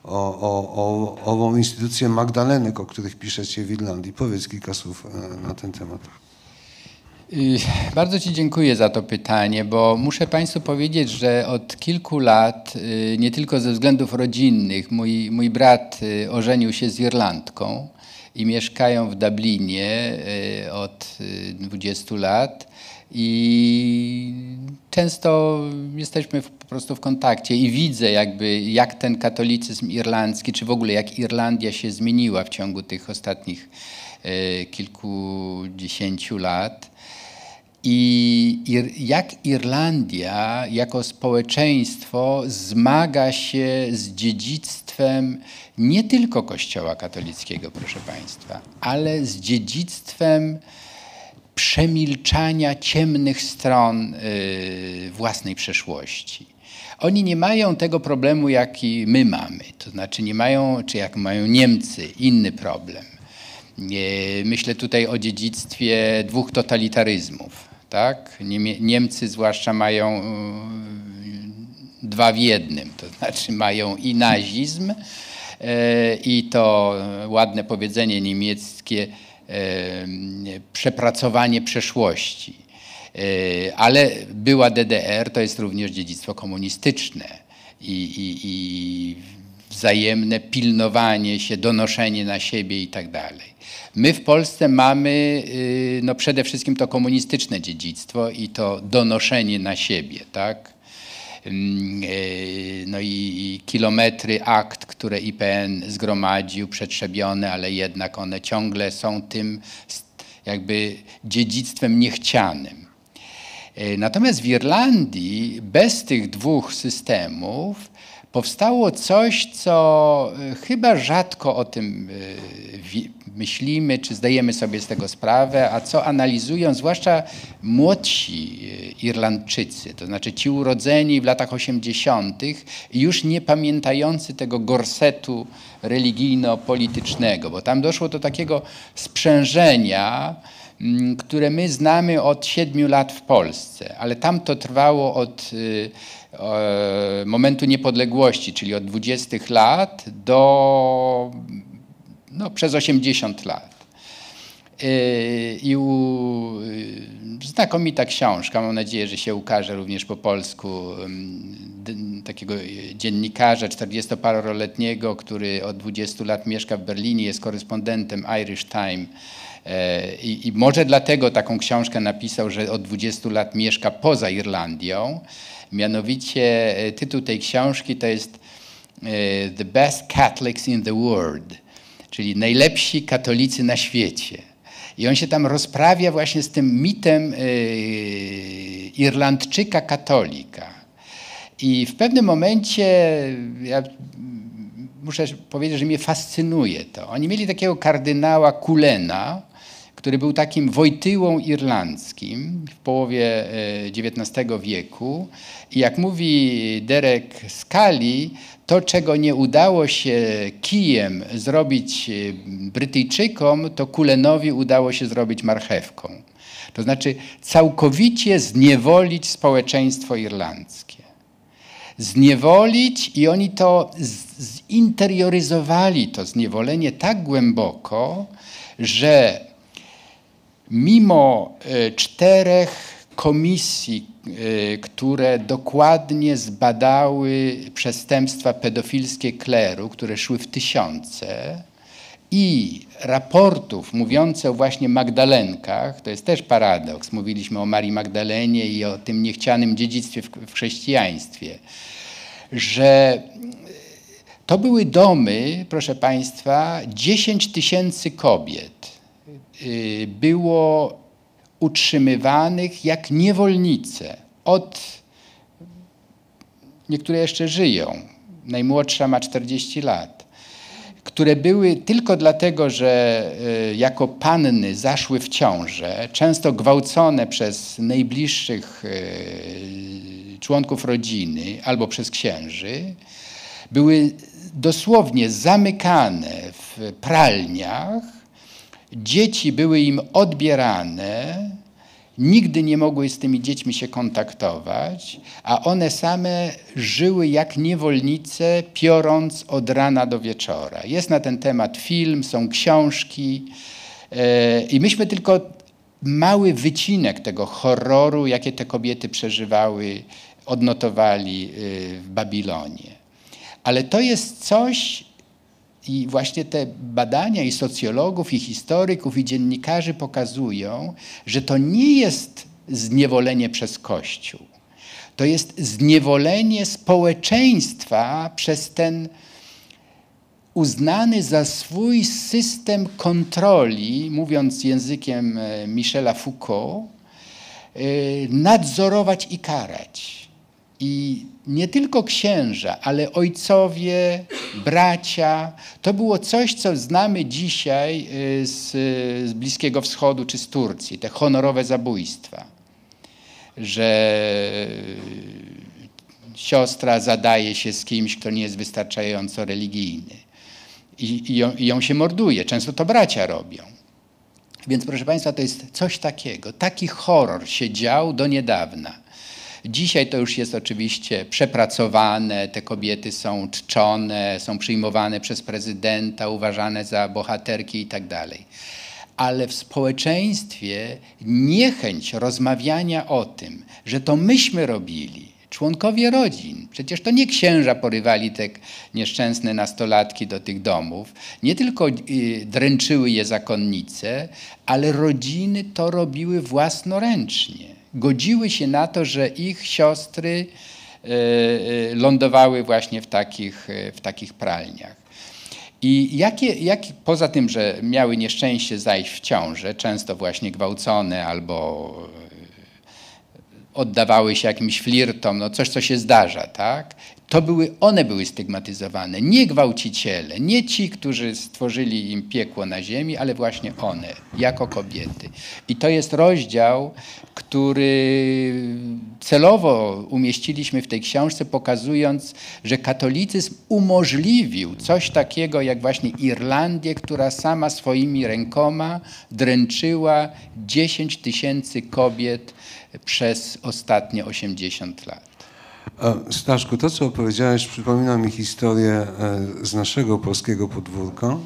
o, o, o ową instytucję Magdalenek, o których piszecie w Irlandii. Powiedz kilka słów e, na ten temat. Y, bardzo Ci dziękuję za to pytanie, bo muszę Państwu powiedzieć, że od kilku lat, y, nie tylko ze względów rodzinnych, mój, mój brat y, ożenił się z Irlandką i mieszkają w Dublinie od 20 lat. I często jesteśmy po prostu w kontakcie i widzę jakby jak ten katolicyzm irlandzki, czy w ogóle jak Irlandia się zmieniła w ciągu tych ostatnich e, kilkudziesięciu lat. I jak Irlandia jako społeczeństwo zmaga się z dziedzictwem nie tylko Kościoła katolickiego, proszę Państwa, ale z dziedzictwem przemilczania ciemnych stron y, własnej przeszłości. Oni nie mają tego problemu, jaki my mamy, to znaczy nie mają, czy jak mają Niemcy, inny problem. Myślę tutaj o dziedzictwie dwóch totalitaryzmów. Tak? Niemcy zwłaszcza mają y, dwa w jednym, to znaczy mają i nazizm, y, i to ładne powiedzenie niemieckie, przepracowanie przeszłości. E, ale była DDR, to jest również dziedzictwo komunistyczne i, i, i wzajemne pilnowanie się, donoszenie na siebie i tak dalej. My w Polsce mamy y, no przede wszystkim to komunistyczne dziedzictwo i to donoszenie na siebie, tak? E, no i, i kilometry akt, które IPN zgromadził, przetrzebione, ale jednak one ciągle są tym jakby dziedzictwem niechcianym. E, natomiast w Irlandii bez tych dwóch systemów powstało coś, co e, chyba rzadko o tym myślimy, czy zdajemy sobie z tego sprawę, a co analizują zwłaszcza młodsi e, Irlandczycy, to znaczy ci urodzeni w latach 80., już nie pamiętający tego gorsetu religijno-politycznego, bo tam doszło do takiego sprzężenia, które my znamy od siedmiu lat w Polsce, ale tam to trwało od e, momentu niepodległości, czyli od 20 lat do no, przez 80 lat. Y, I u, y, znakomita książka, mam nadzieję, że się ukaże również po polsku, takiego dziennikarza 40-paroletniego, który od 20 lat mieszka w Berlinie, jest korespondentem Irish Time. E, I, I, może dlatego taką książkę napisał, że od 20 lat mieszka poza Irlandią. Mianowicie e, tytuł tej książki to jest e, The Best Catholics in the World czyli najlepsi katolicy na świecie. I on się tam rozprawia właśnie z tym mitem Irlandczyka katolika. I w pewnym momencie ja muszę powiedzieć, że mnie fascynuje to. Oni mieli takiego kardynała Kulena, który był takim Wojtyłą irlandzkim w połowie XIX e, wieku. I jak mówi Derek Skali, to, czego nie udało się kijem zrobić e, Brytyjczykom, to Kulenowi udało się zrobić marchewką. To znaczy całkowicie zniewolić społeczeństwo irlandzkie. Zniewolić i oni to zinterioryzowali, to zniewolenie tak głęboko, że mimo e, czterech komisji, y, które dokładnie zbadały przestępstwa pedofilskie kleru, które szły w tysiące i raportów mówiących o właśnie Magdalenkach, to jest też paradoks, mówiliśmy o Marii Magdalenie i o tym niechcianym dziedzictwie w, chrześcijaństwie, że to były domy, proszę Państwa, 10 tysięcy kobiet było utrzymywanych jak niewolnice. Od niektóre jeszcze żyją, najmłodsza ma 40 lat, które były tylko dlatego, że y, jako panny zaszły w ciążę, często gwałcone przez najbliższych y, członków rodziny albo przez księży, były dosłownie zamykane w pralniach, dzieci były im odbierane, nigdy nie mogły z tymi dziećmi się kontaktować, a one same żyły jak niewolnice, piorąc od rana do wieczora. Jest na ten temat film, są książki e, i myśmy tylko mały wycinek tego horroru, jakie te kobiety przeżywały, odnotowali e, w Babilonie. Ale to jest coś, i właśnie te badania i socjologów, i historyków, i dziennikarzy pokazują, że to nie jest zniewolenie przez Kościół. To jest zniewolenie społeczeństwa przez ten uznany za swój system kontroli, mówiąc językiem e, Michela Foucault, e, nadzorować i karać. I nie tylko księża, ale ojcowie, bracia. To było coś, co znamy dzisiaj y, z, z Bliskiego Wschodu czy z Turcji, te honorowe zabójstwa. Że siostra zadaje się z kimś, kto nie jest wystarczająco religijny. I, i, ją, i ją się morduje. Często to bracia robią. Więc proszę Państwa, to jest coś takiego. Taki horror się dział do niedawna. Dzisiaj to już jest oczywiście przepracowane, te kobiety są czczone, są przyjmowane przez prezydenta, uważane za bohaterki itd. Tak Ale w społeczeństwie niechęć rozmawiania o tym, że to myśmy robili, członkowie rodzin. Przecież to nie księża porywali te nieszczęsne nastolatki do tych domów, nie tylko y, dręczyły je zakonnice, ale rodziny to robiły własnoręcznie godziły się na to, że ich siostry e, e, lądowały właśnie w takich, e, w takich pralniach. I jakie, jak, poza tym, że miały nieszczęście zajść w ciążę, często właśnie gwałcone albo oddawały się jakimś flirtom, no coś, co się zdarza, tak? To były, one były stygmatyzowane, nie gwałciciele, nie ci, którzy stworzyli im piekło na ziemi, ale właśnie one, jako kobiety. I to jest rozdział, który celowo umieściliśmy w tej książce, pokazując, że katolicyzm umożliwił coś takiego jak właśnie Irlandię, która sama swoimi rękoma dręczyła 10 tysięcy kobiet przez ostatnie 80 lat. Staszku, to co opowiedziałeś przypomina mi historię e, z naszego polskiego podwórka.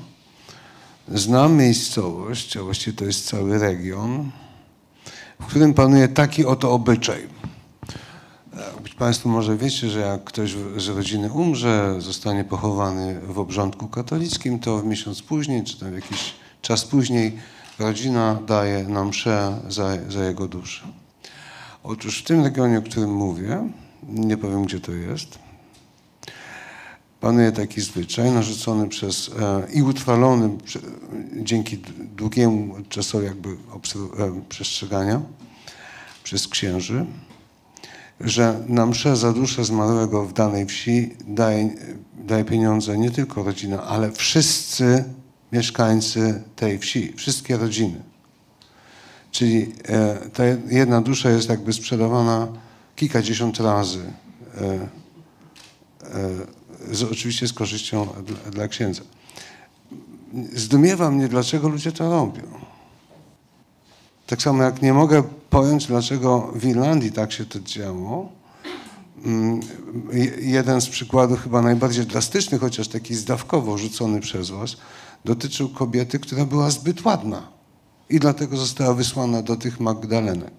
Znam miejscowość, a właściwie to jest cały region, w którym panuje taki oto obyczaj. E, być Państwo może wiecie, że jak ktoś z rodziny umrze, zostanie pochowany w obrządku katolickim, to w miesiąc później, czy tam jakiś czas później, rodzina daje nam mszę za, za jego duszę. Otóż w tym regionie, o którym mówię, nie powiem gdzie to jest, panuje taki zwyczaj narzucony przez e, i utrwalony prze, dzięki długiemu czasowi jakby e, przestrzegania przez księży, że na mszę za duszę zmarłego w danej wsi daje, daje pieniądze nie tylko rodzina, ale wszyscy mieszkańcy tej wsi, wszystkie rodziny. Czyli e, ta jedna dusza jest jakby sprzedawana kilkadziesiąt razy. E, e, z, oczywiście z korzyścią dla, dla księdza. Zdumiewa mnie, dlaczego ludzie to robią. Tak samo jak nie mogę pojąć, dlaczego w Irlandii tak się to działo. Mm, jeden z przykładów chyba najbardziej drastyczny, chociaż taki zdawkowo rzucony przez was, dotyczył kobiety, która była zbyt ładna i dlatego została wysłana do tych Magdalenek.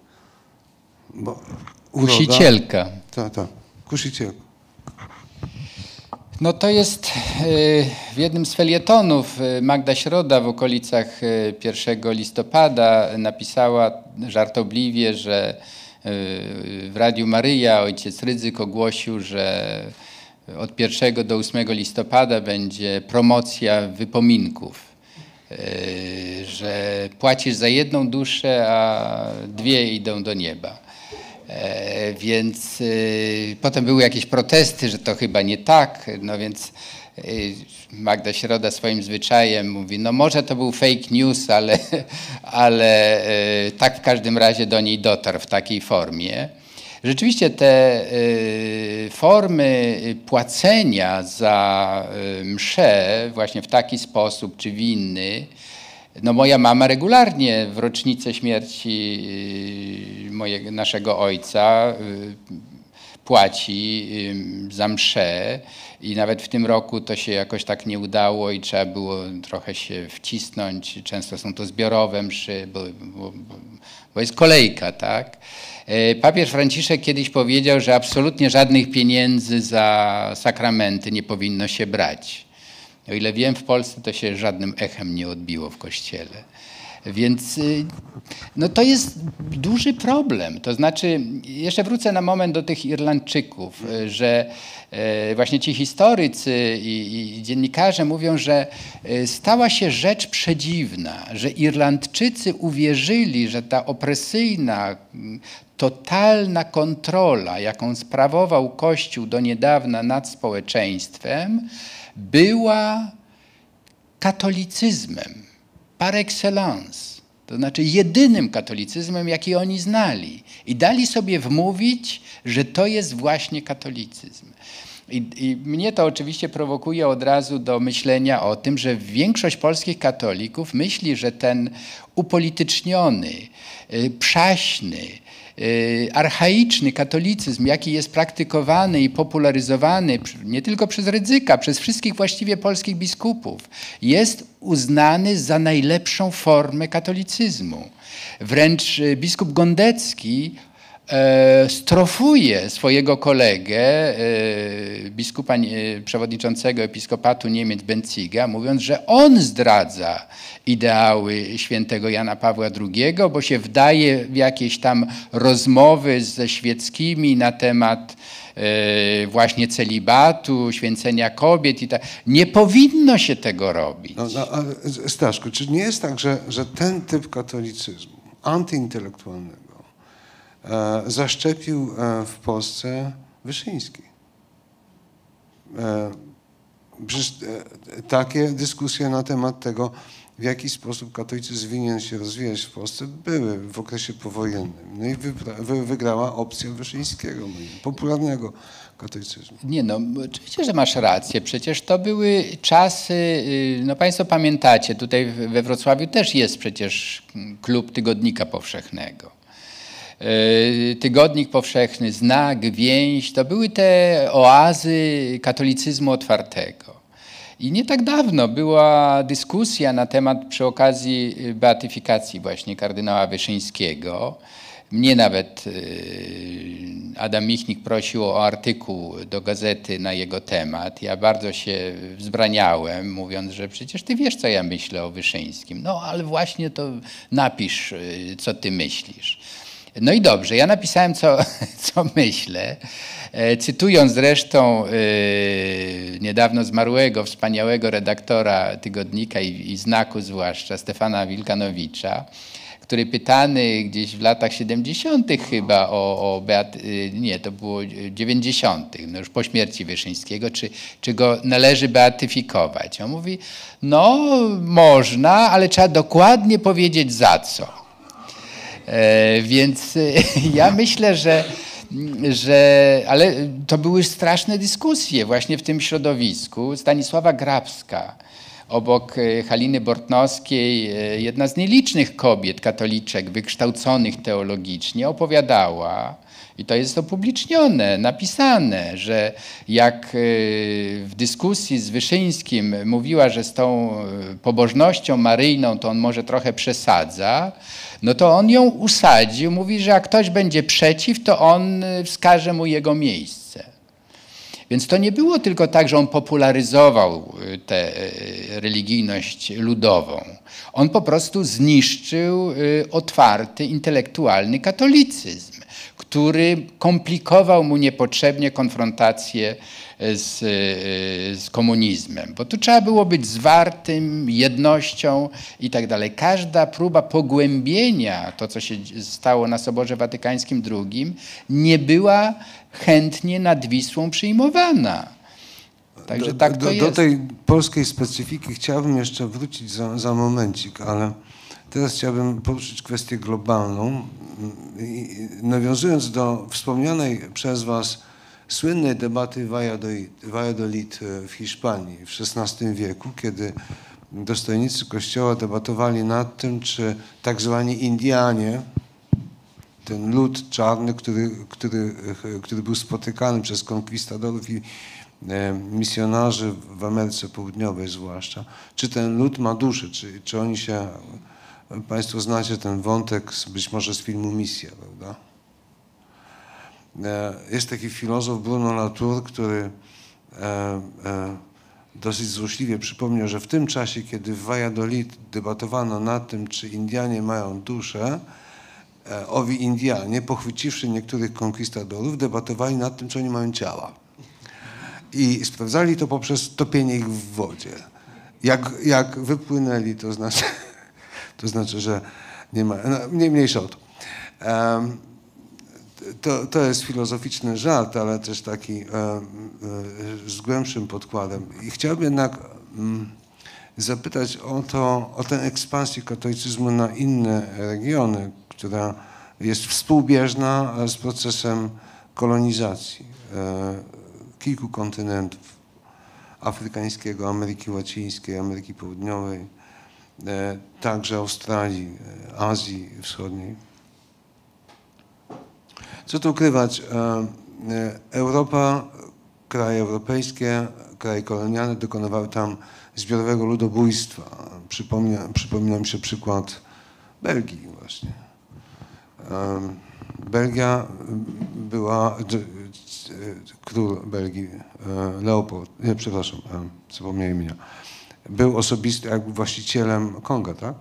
Bo Kusicielka. Tak, tak. Kusicielka. No to jest y, w jednym z felietonów y, Magda Środa w okolicach y, 1 listopada napisała żartobliwie, że y, w Radiu Maryja ojciec Rydzyk ogłosił, że od 1 do 8 listopada będzie promocja wypominków. y, Że płacisz za jedną duszę, a dwie idą do nieba. E, Więc y, potem były jakieś protesty, że to chyba nie tak. No więc y, Magda Środa swoim zwyczajem mówi, no może to był fake news, ale, ale tak w każdym razie do niej dotarł w takiej formie. Rzeczywiście te formy płacenia za msze właśnie w taki sposób czy w inny, no moja mama regularnie w rocznicę śmierci y, mojego, naszego ojca y, płaci y, za mszę i nawet w tym roku to się jakoś tak nie udało i trzeba było trochę się wcisnąć. Często są to zbiorowe mszy, bo, bo, bo jest kolejka, tak? E, Papież Franciszek kiedyś powiedział, że absolutnie żadnych pieniędzy za sakramenty nie powinno się brać. O ile wiem, w Polsce to się żadnym echem nie odbiło w kościele. Więc y, no to jest duży problem. To znaczy, jeszcze wrócę na moment do tych Irlandczyków, y, że y, właśnie ci historycy i, i dziennikarze mówią, że stała się rzecz przedziwna, że Irlandczycy uwierzyli, że ta opresyjna, mm, totalna kontrola, jaką sprawował Kościół do niedawna nad społeczeństwem, była katolicyzmem par excellence. To znaczy jedynym katolicyzmem, jaki oni znali. I dali sobie wmówić, że to jest właśnie katolicyzm. I, I mnie to oczywiście prowokuje od razu do myślenia o tym, że większość polskich katolików myśli, że ten upolityczniony, y, przaśny, archaiczny katolicyzm, jaki jest praktykowany i popularyzowany nie tylko przez Rydzyka, przez wszystkich właściwie polskich biskupów, jest uznany za najlepszą formę katolicyzmu. Wręcz y, biskup Gondecki strofuje swojego kolegę, e, biskupa nie- przewodniczącego episkopatu Niemiec Benciga, mówiąc, że on zdradza ideały świętego Jana Pawła II, bo się wdaje w jakieś tam rozmowy ze świeckimi na temat e, właśnie celibatu, święcenia kobiet i tak. Nie powinno się tego robić. No, no, Staszku, czy nie jest tak, że, że ten typ katolicyzmu antyintelektualnego e, zaszczepił e, w Polsce Wyszyński? E, przecież e, takie dyskusje na temat tego, w jaki sposób katolicyzm winien się rozwijać w Polsce, były w okresie powojennym. No i wygrała opcja Wyszyńskiego, popularnego katolicyzmu. Nie no, oczywiście, że masz rację. Przecież to były czasy, y, no Państwo pamiętacie, tutaj we Wrocławiu też jest przecież klub Tygodnika Powszechnego. Y, Tygodnik Powszechny, Znak, Więź, to były te oazy katolicyzmu otwartego. I nie tak dawno była dyskusja na temat przy okazji y, beatyfikacji właśnie kardynała Wyszyńskiego. Mnie nawet y, Adam Michnik prosił o artykuł do gazety na jego temat. Ja bardzo się wzbraniałem, mówiąc, że przecież ty wiesz, co ja myślę o Wyszyńskim. No ale właśnie to napisz, co ty myślisz. No i dobrze, ja napisałem, co, co myślę, e, cytując zresztą e, niedawno zmarłego, wspaniałego redaktora tygodnika i, i znaku zwłaszcza, Stefana Wilkanowicza, który pytany gdzieś w latach 70. chyba o, o Beat, y, nie, to było 90., no już po śmierci Wyszyńskiego, czy, czy go należy beatyfikować. On mówi, no można, ale trzeba dokładnie powiedzieć za co. E, więc e, ja myślę, że, że. Ale to były straszne dyskusje właśnie w tym środowisku. Stanisława Grabska obok e, Haliny Bortnowskiej, jedna z nielicznych kobiet katoliczek wykształconych teologicznie, opowiadała, i to jest opublicznione, napisane, że jak w dyskusji z Wyszyńskim mówiła, że z tą pobożnością maryjną to on może trochę przesadza, no to on ją usadził, mówi, że jak ktoś będzie przeciw, to on wskaże mu jego miejsce. Więc to nie było tylko tak, że on popularyzował y, tę y, religijność ludową. On po prostu zniszczył y, otwarty, intelektualny katolicyzm, który komplikował mu niepotrzebnie konfrontację z, z komunizmem, bo tu trzeba było być zwartym, jednością i tak dalej. Każda próba pogłębienia, to co się stało na Soborze Watykańskim II, nie była chętnie nad Wisłą przyjmowana. Także do, tak do, do tej polskiej specyfiki chciałbym jeszcze wrócić za, za momencik, ale teraz chciałbym poruszyć kwestię globalną. I nawiązując do wspomnianej przez Was słynnej debaty Valladolid e, w Hiszpanii w XVI wieku, kiedy dostojnicy Kościoła debatowali nad tym, czy tak zwani Indianie, ten lud czarny, który, który, który był spotykany przez konkwistadorów i e, misjonarzy w Ameryce Południowej zwłaszcza, czy ten lud ma duszę, czy, czy oni się, Państwo znacie ten wątek być może z filmu Misja, prawda? E, jest taki filozof Bruno Latour, który e, dosyć złośliwie przypomniał, że w tym czasie, kiedy w Valladolid debatowano nad tym, czy Indianie mają duszę, E, owi Indianie, pochwyciwszy niektórych konkwistadorów, debatowali nad tym, czy oni mają ciała. I sprawdzali to poprzez topienie ich w wodzie. Jak, jak wypłynęli, to znaczy, to znaczy, że nie ma, no, mniej, mniejsza o to. Um, to. To jest filozoficzny żart, ale też taki um, z głębszym podkładem. I chciałbym jednak um, zapytać o to, o tę ekspansję katolicyzmu na inne regiony, która jest współbieżna z procesem kolonizacji e, kilku kontynentów afrykańskiego, Ameryki Łacińskiej, Ameryki Południowej, e, także Australii, e, Azji Wschodniej. Co tu ukrywać? Europa, kraje europejskie, kraje kolonialne dokonywały tam zbiorowego ludobójstwa. Przypomina, przypomina mi się przykład Belgii właśnie. Belgia była, król Belgii, e, Leopold, nie, przepraszam, e, zapomniałem imienia, był osobisty, jakby właścicielem Konga, tak?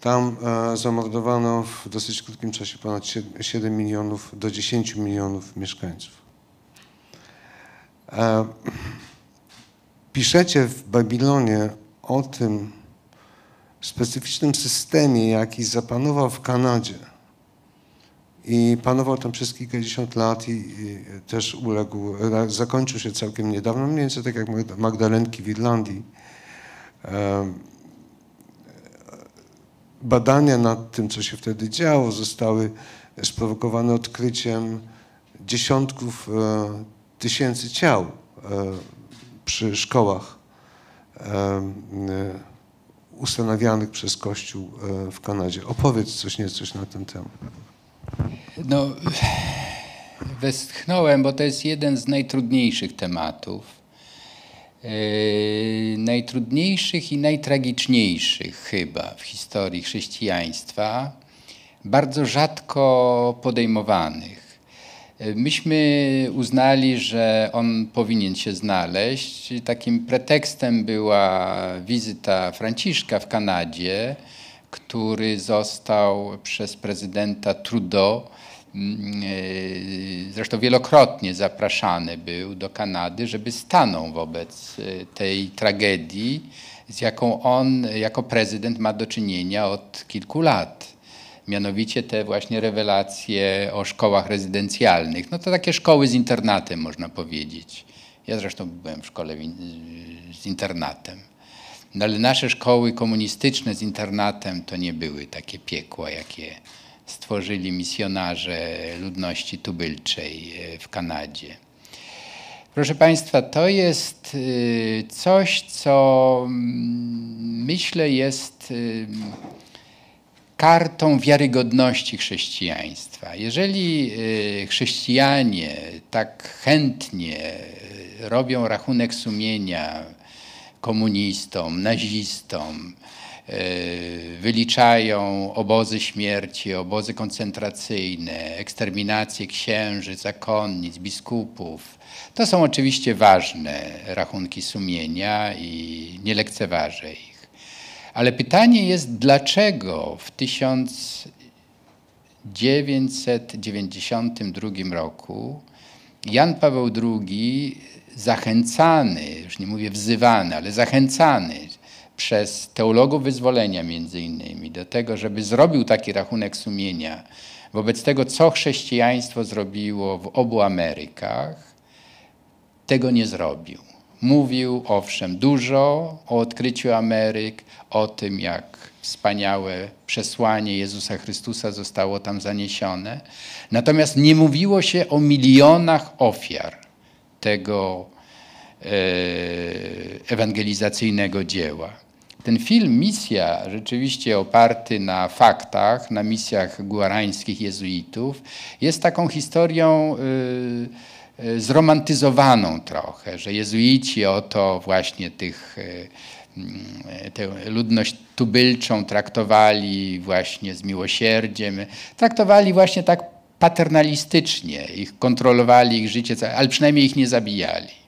Tam e, zamordowano w dosyć krótkim czasie ponad 7 milionów do 10 milionów mieszkańców. Piszecie w Babilonie o tym specyficznym systemie, jaki zapanował w Kanadzie i panował tam przez kilkadziesiąt lat i, i, też uległ, zakończył się całkiem niedawno, mniej więcej tak jak Magdalenki w Irlandii. Badania nad tym, co się wtedy działo, zostały sprowokowane odkryciem dziesiątków e, tysięcy ciał e, przy szkołach e, ustanawianych przez Kościół w Kanadzie. Opowiedz coś nieco na ten temat. No, westchnąłem, bo to jest jeden z najtrudniejszych tematów. Yy, najtrudniejszych i najtragiczniejszych chyba w historii chrześcijaństwa, bardzo rzadko podejmowanych. Yy, myśmy uznali, że on powinien się znaleźć. Takim pretekstem była wizyta Franciszka w Kanadzie, który został przez prezydenta Trudeau zresztą wielokrotnie zapraszany był do Kanady, żeby stanął wobec e, tej tragedii, z jaką on jako prezydent ma do czynienia od kilku lat. Mianowicie te właśnie rewelacje o szkołach rezydencjalnych. No to takie szkoły z internatem, można powiedzieć. Ja zresztą byłem w szkole z internatem. No ale nasze szkoły komunistyczne z internatem to nie były takie piekła, jakie stworzyli misjonarze ludności tubylczej e, w Kanadzie. Proszę Państwa, to jest y, coś, co mm, myślę jest y, kartą wiarygodności chrześcijaństwa. Jeżeli chrześcijanie tak chętnie robią rachunek sumienia komunistom, nazistom, wyliczają obozy śmierci, obozy koncentracyjne, eksterminację księży, zakonnic, biskupów, to są oczywiście ważne rachunki sumienia i nie lekceważę ich. Ale pytanie jest, dlaczego w 1992 roku Jan Paweł II, zachęcany, już nie mówię wzywany, ale zachęcany przez teologów wyzwolenia między innymi do tego, żeby zrobił taki rachunek sumienia wobec tego, co chrześcijaństwo zrobiło w obu Amerykach, tego nie zrobił. Mówił owszem dużo o odkryciu Ameryk, o tym, jak wspaniałe przesłanie Jezusa Chrystusa zostało tam zaniesione. Natomiast nie mówiło się o milionach ofiar tego e, ewangelizacyjnego dzieła. Ten film, misja, rzeczywiście oparty na faktach, na misjach guarańskich jezuitów, jest taką historią. Yy, E, zromantyzowaną trochę, że jezuici oto właśnie tych, mm, tę ludność tubylczą traktowali właśnie z miłosierdziem, traktowali właśnie tak paternalistycznie, ich kontrolowali ich życie, ale przynajmniej ich nie zabijali.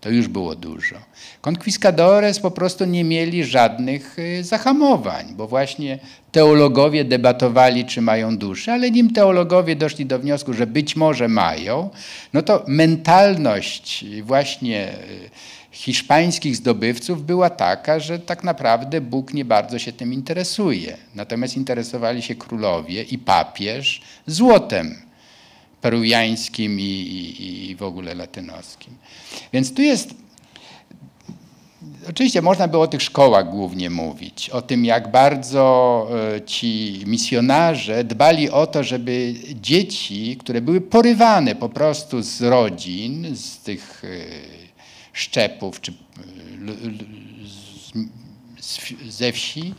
To już było dużo. Conquistadores po prostu nie mieli żadnych y, zahamowań, bo właśnie teologowie debatowali, czy mają duszę, ale nim teologowie doszli do wniosku, że być może mają, no to mentalność właśnie y, hiszpańskich zdobywców była taka, że tak naprawdę Bóg nie bardzo się tym interesuje. Natomiast interesowali się królowie i papież złotem peruwiańskim i, i, i w ogóle latynoskim. Więc tu jest Oczywiście można by o tych szkołach głównie mówić, o tym, jak bardzo e, ci misjonarze dbali o to, żeby dzieci, które były porywane po prostu z rodzin, z tych e, szczepów czy ze wsi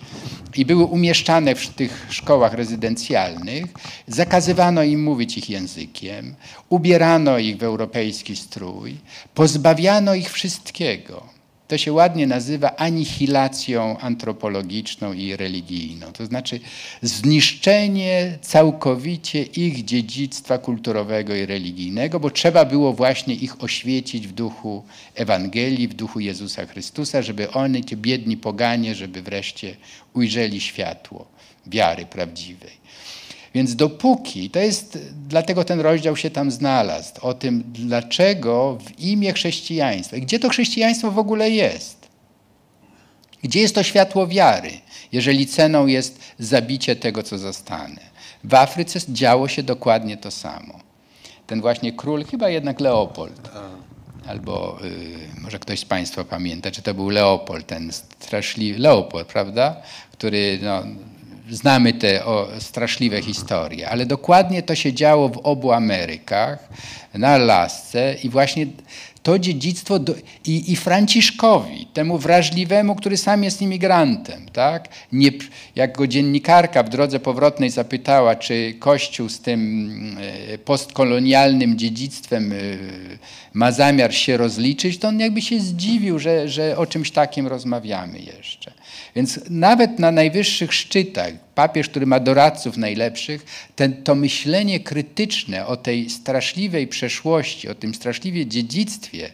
i były umieszczane w tych szkołach rezydencjalnych, zakazywano im mówić ich językiem, ubierano ich w europejski strój, pozbawiano ich wszystkiego. To się ładnie nazywa anihilacją antropologiczną i religijną. To znaczy zniszczenie całkowicie ich dziedzictwa kulturowego i religijnego, bo trzeba było właśnie ich oświecić w duchu Ewangelii, w duchu Jezusa Chrystusa, żeby oni, ci biedni poganie, żeby wreszcie ujrzeli światło wiary prawdziwej. Więc dopóki, to jest, dlatego ten rozdział się tam znalazł, o tym, dlaczego w imię chrześcijaństwa, gdzie to chrześcijaństwo w ogóle jest? Gdzie jest to światło wiary, jeżeli ceną jest zabicie tego, co zostane? W Afryce działo się dokładnie to samo. Ten właśnie król, chyba jednak Leopold, albo y, może ktoś z Państwa pamięta, czy to był Leopold, ten straszliwy, Leopold, prawda? Który no, znamy te o, straszliwe historie, ale dokładnie to się działo w obu Amerykach, na Alasce i właśnie to dziedzictwo do, i, i Franciszkowi, temu wrażliwemu, który sam jest imigrantem, tak? Nie, jak go dziennikarka w drodze powrotnej zapytała, czy Kościół z tym e, postkolonialnym dziedzictwem e, ma zamiar się rozliczyć, to on jakby się zdziwił, że, że o czymś takim rozmawiamy jeszcze. Więc nawet na najwyższych szczytach, papież, który ma doradców najlepszych, ten, to myślenie krytyczne o tej straszliwej przeszłości, o tym straszliwie dziedzictwie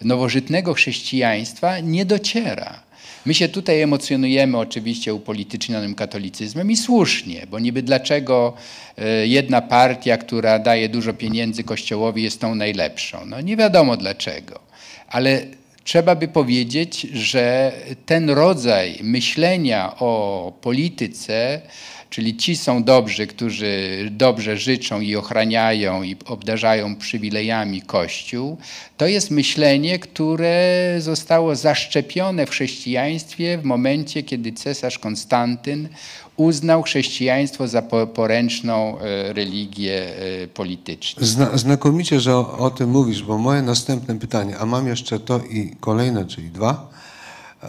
nowożytnego chrześcijaństwa nie dociera. My się tutaj emocjonujemy oczywiście upolitycznionym katolicyzmem i słusznie, bo niby dlaczego e, jedna partia, która daje dużo pieniędzy Kościołowi jest tą najlepszą? No nie wiadomo dlaczego, ale trzeba by powiedzieć, że ten rodzaj myślenia o polityce czyli ci są dobrzy, którzy dobrze życzą i ochraniają i obdarzają przywilejami Kościół, to jest myślenie, które zostało zaszczepione w chrześcijaństwie w momencie, kiedy cesarz Konstantyn uznał chrześcijaństwo za poręczną e, religię e, polityczną. Zna, znakomicie, że o, o, tym mówisz, bo moje następne pytanie, a mam jeszcze to i kolejne, czyli dwa,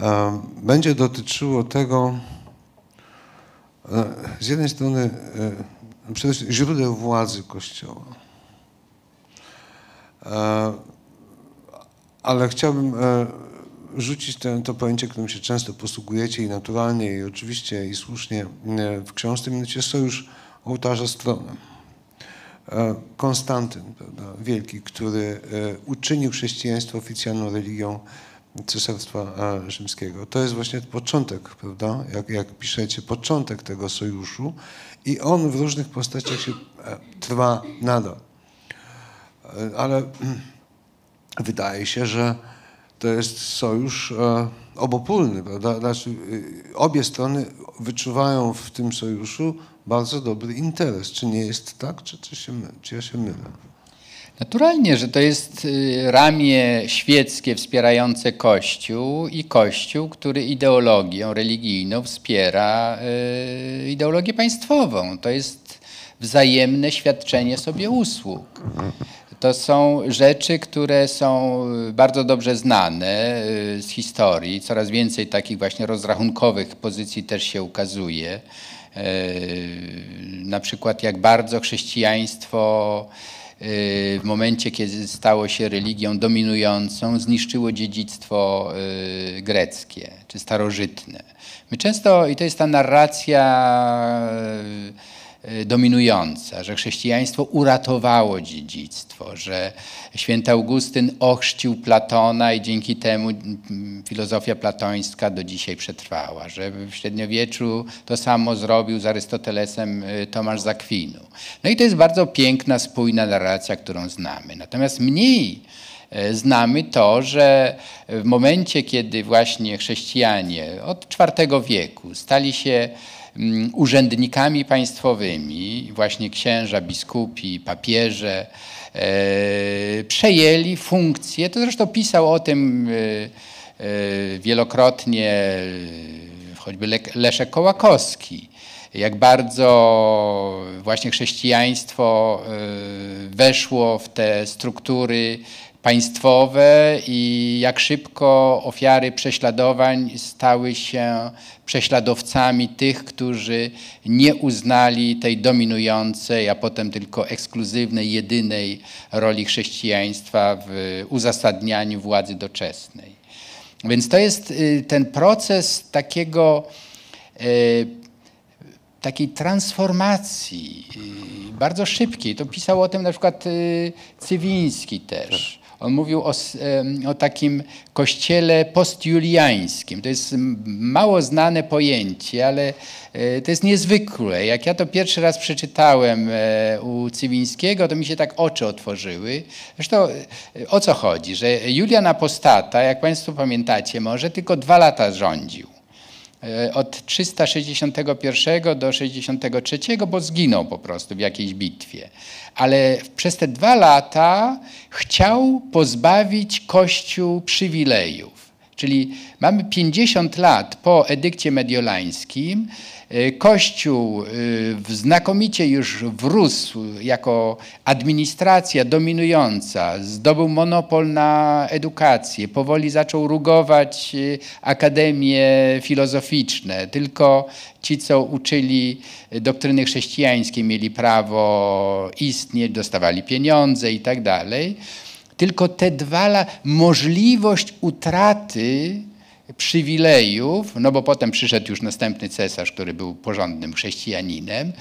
um, będzie dotyczyło tego, e, z jednej strony przede wszystkim źródeł władzy Kościoła. Ale chciałbym rzucić to, to pojęcie, którym się często posługujecie i naturalnie, i oczywiście, i słusznie e, w książce, mianowicie sojusz ołtarza z tronem. E, Konstantyn, prawda, wielki, który e, uczynił chrześcijaństwo oficjalną religią Cesarstwa Rzymskiego. To jest właśnie początek, prawda, jak, jak piszecie, początek tego sojuszu i on w różnych postaciach się trwa nadal. Ale wydaje się, że to jest sojusz e, obopólny, prawda? Znaczy, e, obie strony wyczuwają w tym sojuszu bardzo dobry interes. Czy nie jest tak, czy, czy, się, czy ja się mylę? Naturalnie, że to jest y, ramię świeckie wspierające Kościół i Kościół, który ideologią religijną wspiera ideologię państwową. To jest wzajemne świadczenie sobie usług. To są rzeczy, które są bardzo dobrze znane y, z historii. Coraz więcej takich właśnie rozrachunkowych pozycji też się ukazuje. Y, na przykład jak bardzo chrześcijaństwo y, w momencie, kiedy stało się religią dominującą, zniszczyło dziedzictwo greckie czy starożytne. My często, i to jest ta narracja Y, dominująca, że chrześcijaństwo uratowało dziedzictwo, że święty Augustyn ochrzcił Platona i dzięki temu filozofia platońska do dzisiaj przetrwała, że w średniowieczu to samo zrobił z Arystotelesem y, Tomasz Zakwinu. No i to jest bardzo piękna, spójna narracja, którą znamy. Natomiast mniej y, znamy to, że w momencie, kiedy właśnie chrześcijanie od IV wieku stali się urzędnikami państwowymi, właśnie księża, biskupi, papieże, e, przejęli funkcje, to zresztą pisał o tym e, e, wielokrotnie choćby Leszek Kołakowski, jak bardzo właśnie chrześcijaństwo weszło w te struktury państwowe i jak szybko ofiary prześladowań stały się prześladowcami tych, którzy nie uznali tej dominującej, a potem tylko ekskluzywnej, jedynej roli chrześcijaństwa w uzasadnianiu władzy doczesnej. Więc to jest y, ten proces takiego y, takiej transformacji, y, bardzo szybkiej. To pisał o tym na przykład Cywiński też. On mówił o, o takim kościele postjuliańskim. To jest mało znane pojęcie, ale e, to jest niezwykłe. Jak ja to pierwszy raz przeczytałem e, u Cywińskiego, to mi się tak oczy otworzyły. Zresztą e, o co chodzi? Że Julian Apostata, jak Państwo pamiętacie może, tylko dwa lata rządził. E, od 361 do 63, bo zginął po prostu w jakiejś bitwie. Ale przez te dwa lata chciał pozbawić Kościół przywilejów. Czyli mamy 50 lat po edykcie mediolańskim, Kościół e, znakomicie już wrósł jako administracja dominująca, zdobył monopol na edukację, powoli zaczął rugować e, akademie filozoficzne. Tylko ci, co uczyli doktryny chrześcijańskiej, mieli prawo istnieć, dostawali pieniądze i tak dalej. Tylko te dwa możliwość utraty przywilejów, no bo potem przyszedł już następny cesarz, który był porządnym chrześcijaninem,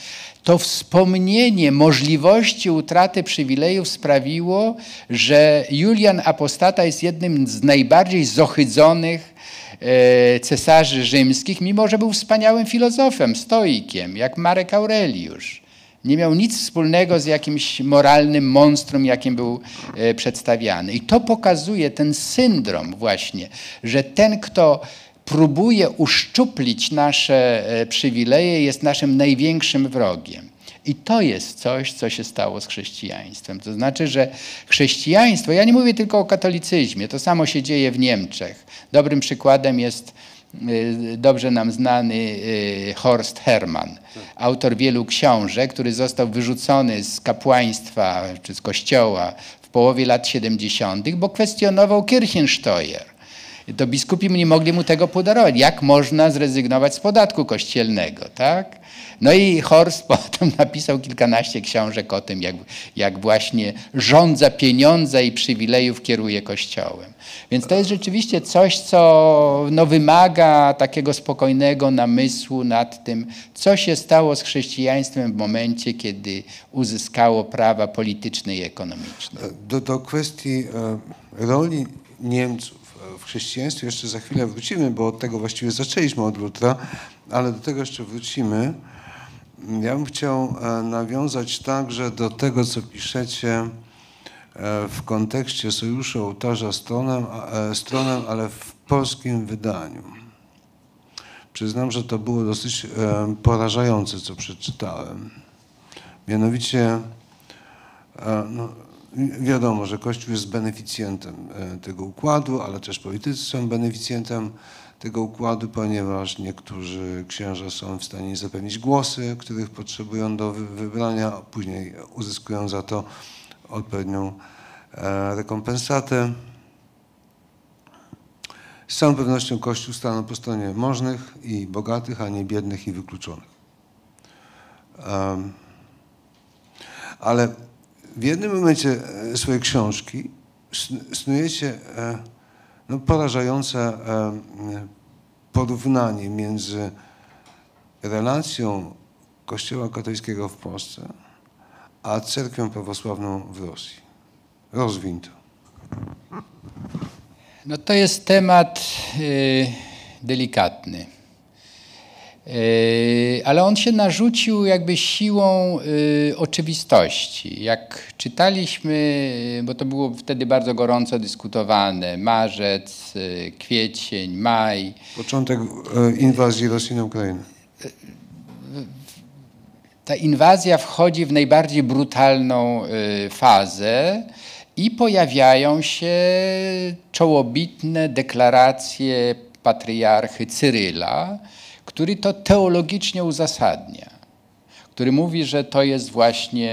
to wspomnienie możliwości utraty przywilejów sprawiło, że Julian Apostata jest jednym z najbardziej zohydzonych e, cesarzy rzymskich, mimo że był wspaniałym filozofem, stoikiem, jak Marek Aureliusz nie miał nic wspólnego z jakimś moralnym monstrum, jakim był e, przedstawiany. I to pokazuje ten syndrom właśnie, że ten, kto próbuje uszczuplić nasze e, przywileje, jest naszym największym wrogiem. I to jest coś, co się stało z chrześcijaństwem. To znaczy, że chrześcijaństwo, ja nie mówię tylko o katolicyzmie, to samo się dzieje w Niemczech. Dobrym przykładem jest dobrze nam znany y, Horst Hermann, autor wielu książek, który został wyrzucony z kapłaństwa czy z kościoła w połowie lat 70., bo kwestionował Kirchensteuer. To biskupi nie mogli mu tego podarować. Jak można zrezygnować z podatku kościelnego, tak? No i Horst potem napisał kilkanaście książek o tym, jak, jak właśnie rządza pieniądza i przywilejów kieruje Kościołem. Więc to jest rzeczywiście coś, co no, wymaga takiego spokojnego namysłu nad tym, co się stało z chrześcijaństwem w momencie, kiedy uzyskało prawa polityczne i ekonomiczne. Do, do kwestii e, roli Niemców w chrześcijaństwie jeszcze za chwilę wrócimy, bo od tego właściwie zaczęliśmy od Lutra, ale do tego jeszcze wrócimy. Ja bym chciał e, nawiązać także do tego, co piszecie e, w kontekście Sojuszu Ołtarza stronem, e, ale w polskim wydaniu. Przyznam, że to było dosyć porażające, co przeczytałem. Mianowicie, no, wiadomo, że Kościół jest beneficjentem tego układu, ale też politycy są beneficjentem tego układu, ponieważ niektórzy księża są w stanie zapewnić głosy, których potrzebują do wybrania, później uzyskują za to odpowiednią e, rekompensatę. Z całą pewnością Kościół stanął po stronie możnych i bogatych, a nie biednych i wykluczonych. Ale w jednym momencie e, swojej książki snujecie e, no, porażające e, porównanie między relacją Kościoła katolickiego w Polsce a cerkwią prawosławną w Rosji. Rozwiń to. No to jest temat y, delikatny. Yy, ale on się narzucił jakby siłą yy, oczywistości. Jak czytaliśmy, bo to było wtedy bardzo gorąco dyskutowane, marzec, yy, kwiecień, maj. Początek inwazji Rosji na Ukrainę. Ta inwazja wchodzi w najbardziej brutalną fazę i pojawiają się czołobitne deklaracje patriarchy Cyryla, który to teologicznie uzasadnia, który mówi, że to jest właśnie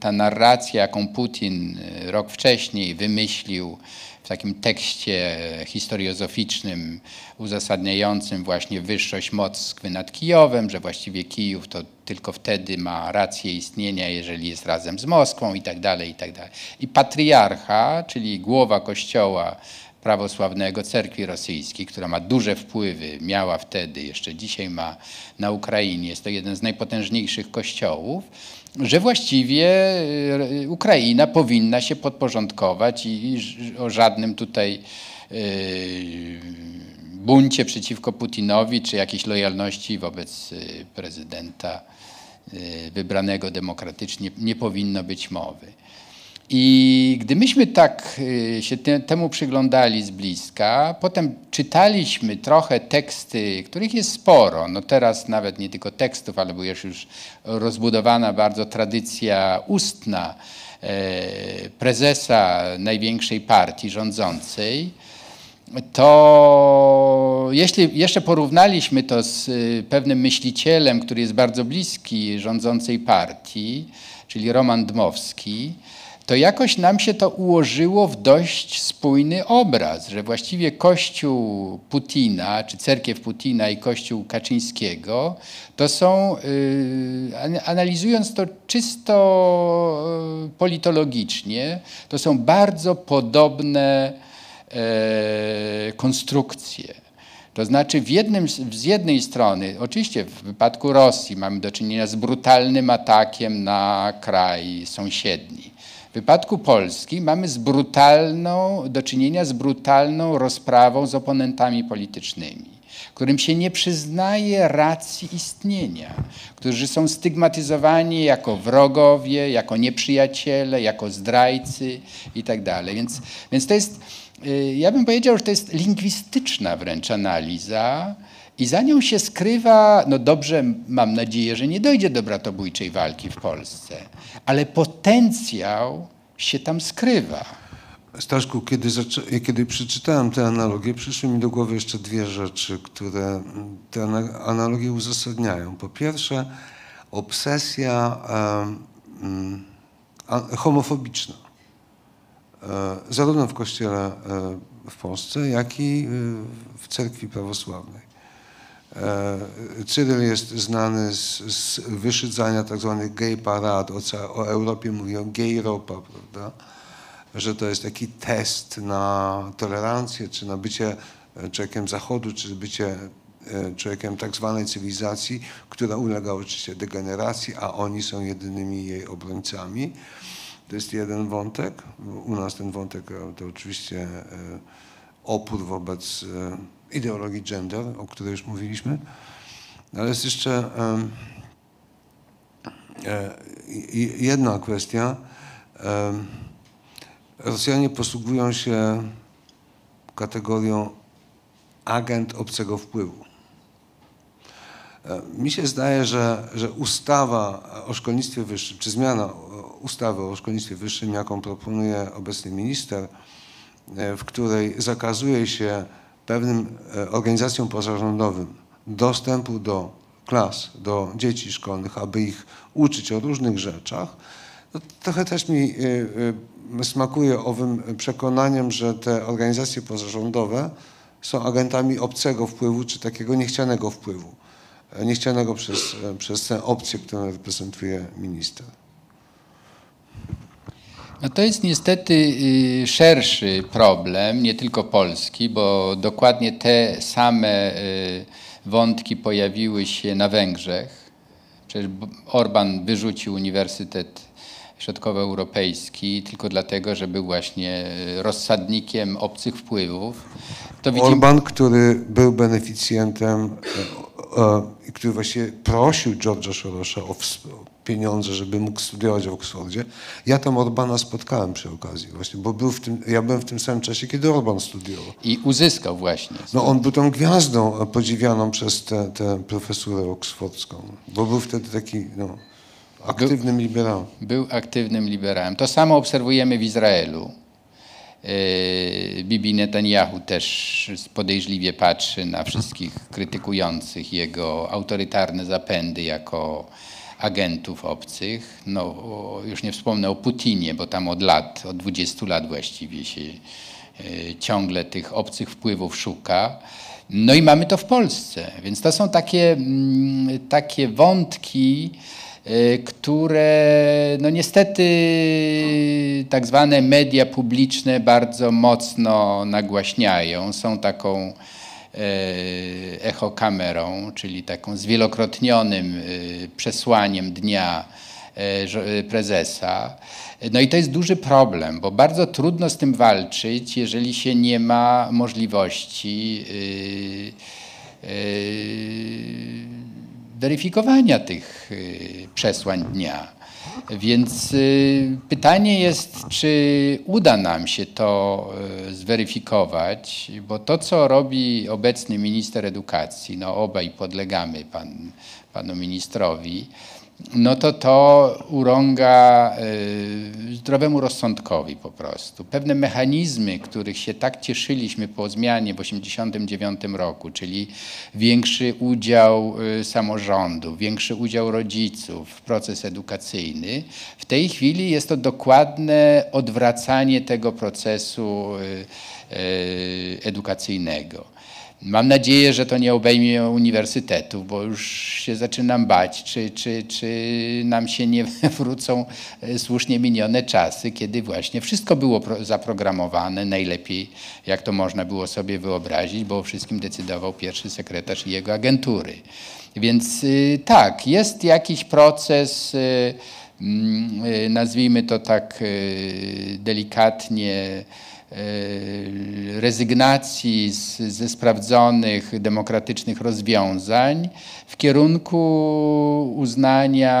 ta narracja, jaką Putin rok wcześniej wymyślił w takim tekście historiozoficznym uzasadniającym właśnie wyższość Moskwy nad Kijowem, że właściwie Kijów to tylko wtedy ma rację istnienia, jeżeli jest razem z Moskwą i tak dalej, i tak dalej. I patriarcha, czyli głowa kościoła prawosławnego cerkwi rosyjskiej, która ma duże wpływy, miała wtedy, jeszcze dzisiaj ma na Ukrainie, jest to jeden z najpotężniejszych kościołów, że właściwie e, Ukraina powinna się podporządkować i, o żadnym tutaj e, buncie przeciwko Putinowi czy jakiejś lojalności wobec e, prezydenta wybranego demokratycznie nie powinno być mowy. I gdy myśmy tak y, się temu przyglądali z bliska, potem czytaliśmy trochę teksty, których jest sporo. No teraz nawet nie tylko tekstów, ale była już rozbudowana bardzo tradycja ustna e, prezesa największej partii rządzącej, to jeśli jeszcze porównaliśmy to z y, pewnym myślicielem, który jest bardzo bliski rządzącej partii, czyli Roman Dmowski, to jakoś nam się to ułożyło w dość spójny obraz, że właściwie Kościół Putina, czy cerkiew Putina i Kościół Kaczyńskiego, to są, y, analizując to czysto y, politologicznie, to są bardzo podobne e, konstrukcje. To znaczy jednym, z jednej strony, oczywiście w wypadku Rosji mamy do czynienia z brutalnym atakiem na kraj sąsiedni. W wypadku Polski mamy z brutalną, do czynienia z brutalną rozprawą z oponentami politycznymi, którym się nie przyznaje racji istnienia, którzy są stygmatyzowani jako wrogowie, jako nieprzyjaciele, jako zdrajcy itd. Tak więc, więc to jest y, ja bym powiedział, że to jest lingwistyczna wręcz analiza i za nią się skrywa, no dobrze, mam nadzieję, że nie dojdzie do bratobójczej walki w Polsce, ale potencjał się tam skrywa. Staszku, kiedy, kiedy przeczytałem tę analogię, przyszły mi do głowy jeszcze dwie rzeczy, które tę analogię uzasadniają. Po pierwsze, obsesja homofobiczna, e, zarówno w kościele e, w Polsce, jak i e, w cerkwi prawosławnej. Cyryl jest znany z, z wyszydzania tzw. Tak gay parad, o, o Europie mówią gay ropa, prawda? że to jest taki test na tolerancję, czy na bycie człowiekiem Zachodu, czy bycie e, człowiekiem tak zwanej cywilizacji, która ulega oczywiście degeneracji, a oni są jedynymi jej obrońcami. To jest jeden wątek. U nas ten wątek e, to oczywiście e, opór wobec ideologii gender, o której już mówiliśmy. Ale jest jeszcze jedna kwestia. Rosjanie posługują się kategorią agent obcego wpływu. E, mi się zdaje, że, że ustawa o szkolnictwie wyższym, czy zmiana ustawy o szkolnictwie wyższym, jaką proponuje obecny minister, e, w której zakazuje się pewnym e, organizacjom pozarządowym dostępu do klas, do dzieci szkolnych, aby ich uczyć o różnych rzeczach, to trochę też mi smakuje owym przekonaniem, że te organizacje pozarządowe są agentami obcego wpływu, czy takiego niechcianego wpływu. Niechcianego przez, przez tę opcję, którą reprezentuje minister. No to jest niestety y, szerszy problem, nie tylko polski, bo dokładnie te same y, wątki pojawiły się na Węgrzech. Przecież Orban wyrzucił Uniwersytet Środkowoeuropejski tylko dlatego, że był właśnie rozsadnikiem obcych wpływów. To. Orban, który był beneficjentem i który właśnie prosił George'a Sorosza o pieniądze, żeby mógł studiować w Oksfordzie. Ja tam Orbana spotkałem przy okazji właśnie, bo był w tym, ja byłem w tym samym czasie, kiedy Orban studiował. I uzyskał właśnie. No on był tą gwiazdą podziwianą przez tę profesurę oksfordzką, bo był wtedy taki, no, Aktywnym liberałem. Był aktywnym liberałem. To samo obserwujemy w Izraelu. E, Bibi Netanyahu też podejrzliwie patrzy na wszystkich krytykujących jego autorytarne zapędy jako agentów obcych. No, już nie wspomnę o Putinie, bo tam od lat, od 20 lat właściwie się e, ciągle tych obcych wpływów szuka. No i mamy to w Polsce, więc to są takie, mm, takie wątki, Y, które no niestety tak zwane media publiczne bardzo mocno nagłaśniają. Są taką echokamerą, czyli taką zwielokrotnionym y, przesłaniem dnia prezesa. No i to jest duży problem, bo bardzo trudno z tym walczyć, jeżeli się nie ma możliwości weryfikowania tych przesłań dnia. Więc y, pytanie jest, czy uda nam się to y, zweryfikować, bo to, co robi obecny minister edukacji, no obaj podlegamy pan, panu ministrowi, no to to urąga y, zdrowemu rozsądkowi po prostu. Pewne mechanizmy, których się tak cieszyliśmy po zmianie w 1989 roku, czyli większy udział y, samorządu, większy udział rodziców w proces edukacyjny, w tej chwili jest to dokładne odwracanie tego procesu y, edukacyjnego. Mam nadzieję, że to nie obejmie uniwersytetów, bo już się zaczynam bać, czy, czy, czy nam się nie wrócą e, słusznie minione czasy, kiedy właśnie wszystko było zaprogramowane najlepiej, jak to można było sobie wyobrazić, bo o wszystkim decydował pierwszy sekretarz i jego agentury. Więc y, tak, jest jakiś proces, y, mm, y, nazwijmy to tak delikatnie, rezygnacji z, ze sprawdzonych demokratycznych rozwiązań w kierunku uznania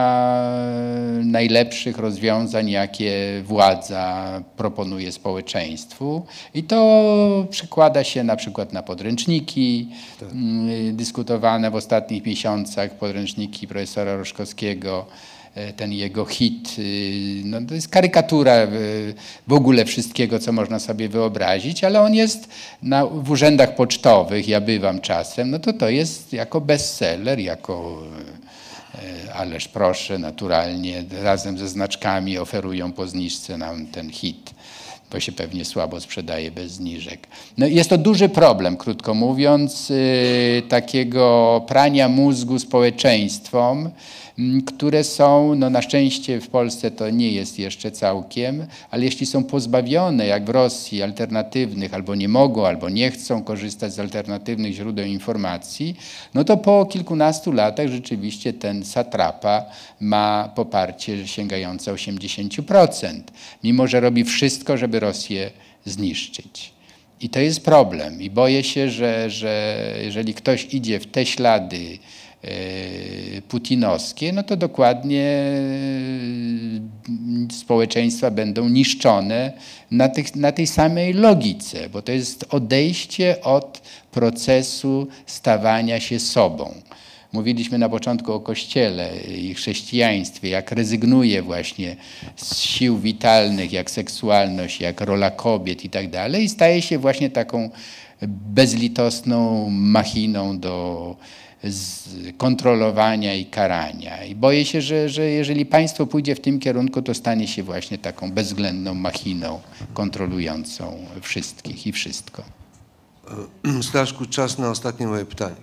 najlepszych rozwiązań, jakie władza proponuje społeczeństwu. I to przekłada się na przykład na podręczniki tak. dyskutowane w ostatnich miesiącach, podręczniki profesora Roszkowskiego E, ten jego hit. Y, no, to jest karykatura y, w ogóle wszystkiego, co można sobie wyobrazić, ale on jest na, w urzędach pocztowych, ja bywam czasem, no to to jest jako bestseller, jako e, ależ proszę, naturalnie, razem ze znaczkami oferują po zniżce nam ten hit bo się pewnie słabo sprzedaje bez zniżek. No jest to duży problem, krótko mówiąc, yy, takiego prania mózgu społeczeństwom, które są, no na szczęście w Polsce to nie jest jeszcze całkiem, ale jeśli są pozbawione, jak w Rosji, alternatywnych, albo nie mogą, albo nie chcą korzystać z alternatywnych źródeł informacji, no to po kilkunastu latach rzeczywiście ten satrapa ma poparcie sięgające 80%, mimo że robi wszystko, żeby Rosję zniszczyć. I to jest problem. I boję się, że, że jeżeli ktoś idzie w te ślady putinowskie, no to dokładnie e, społeczeństwa będą niszczone na, tych, na tej samej logice, bo to jest odejście od procesu stawania się sobą. Mówiliśmy na początku o Kościele i chrześcijaństwie, jak rezygnuje właśnie z sił witalnych, jak seksualność, jak rola kobiet i tak dalej, i staje się właśnie taką bezlitosną machiną do kontrolowania i karania. I boję się, że, że jeżeli państwo pójdzie w tym kierunku, to stanie się właśnie taką bezwzględną machiną kontrolującą wszystkich i wszystko. Staszku, czas na ostatnie moje pytanie.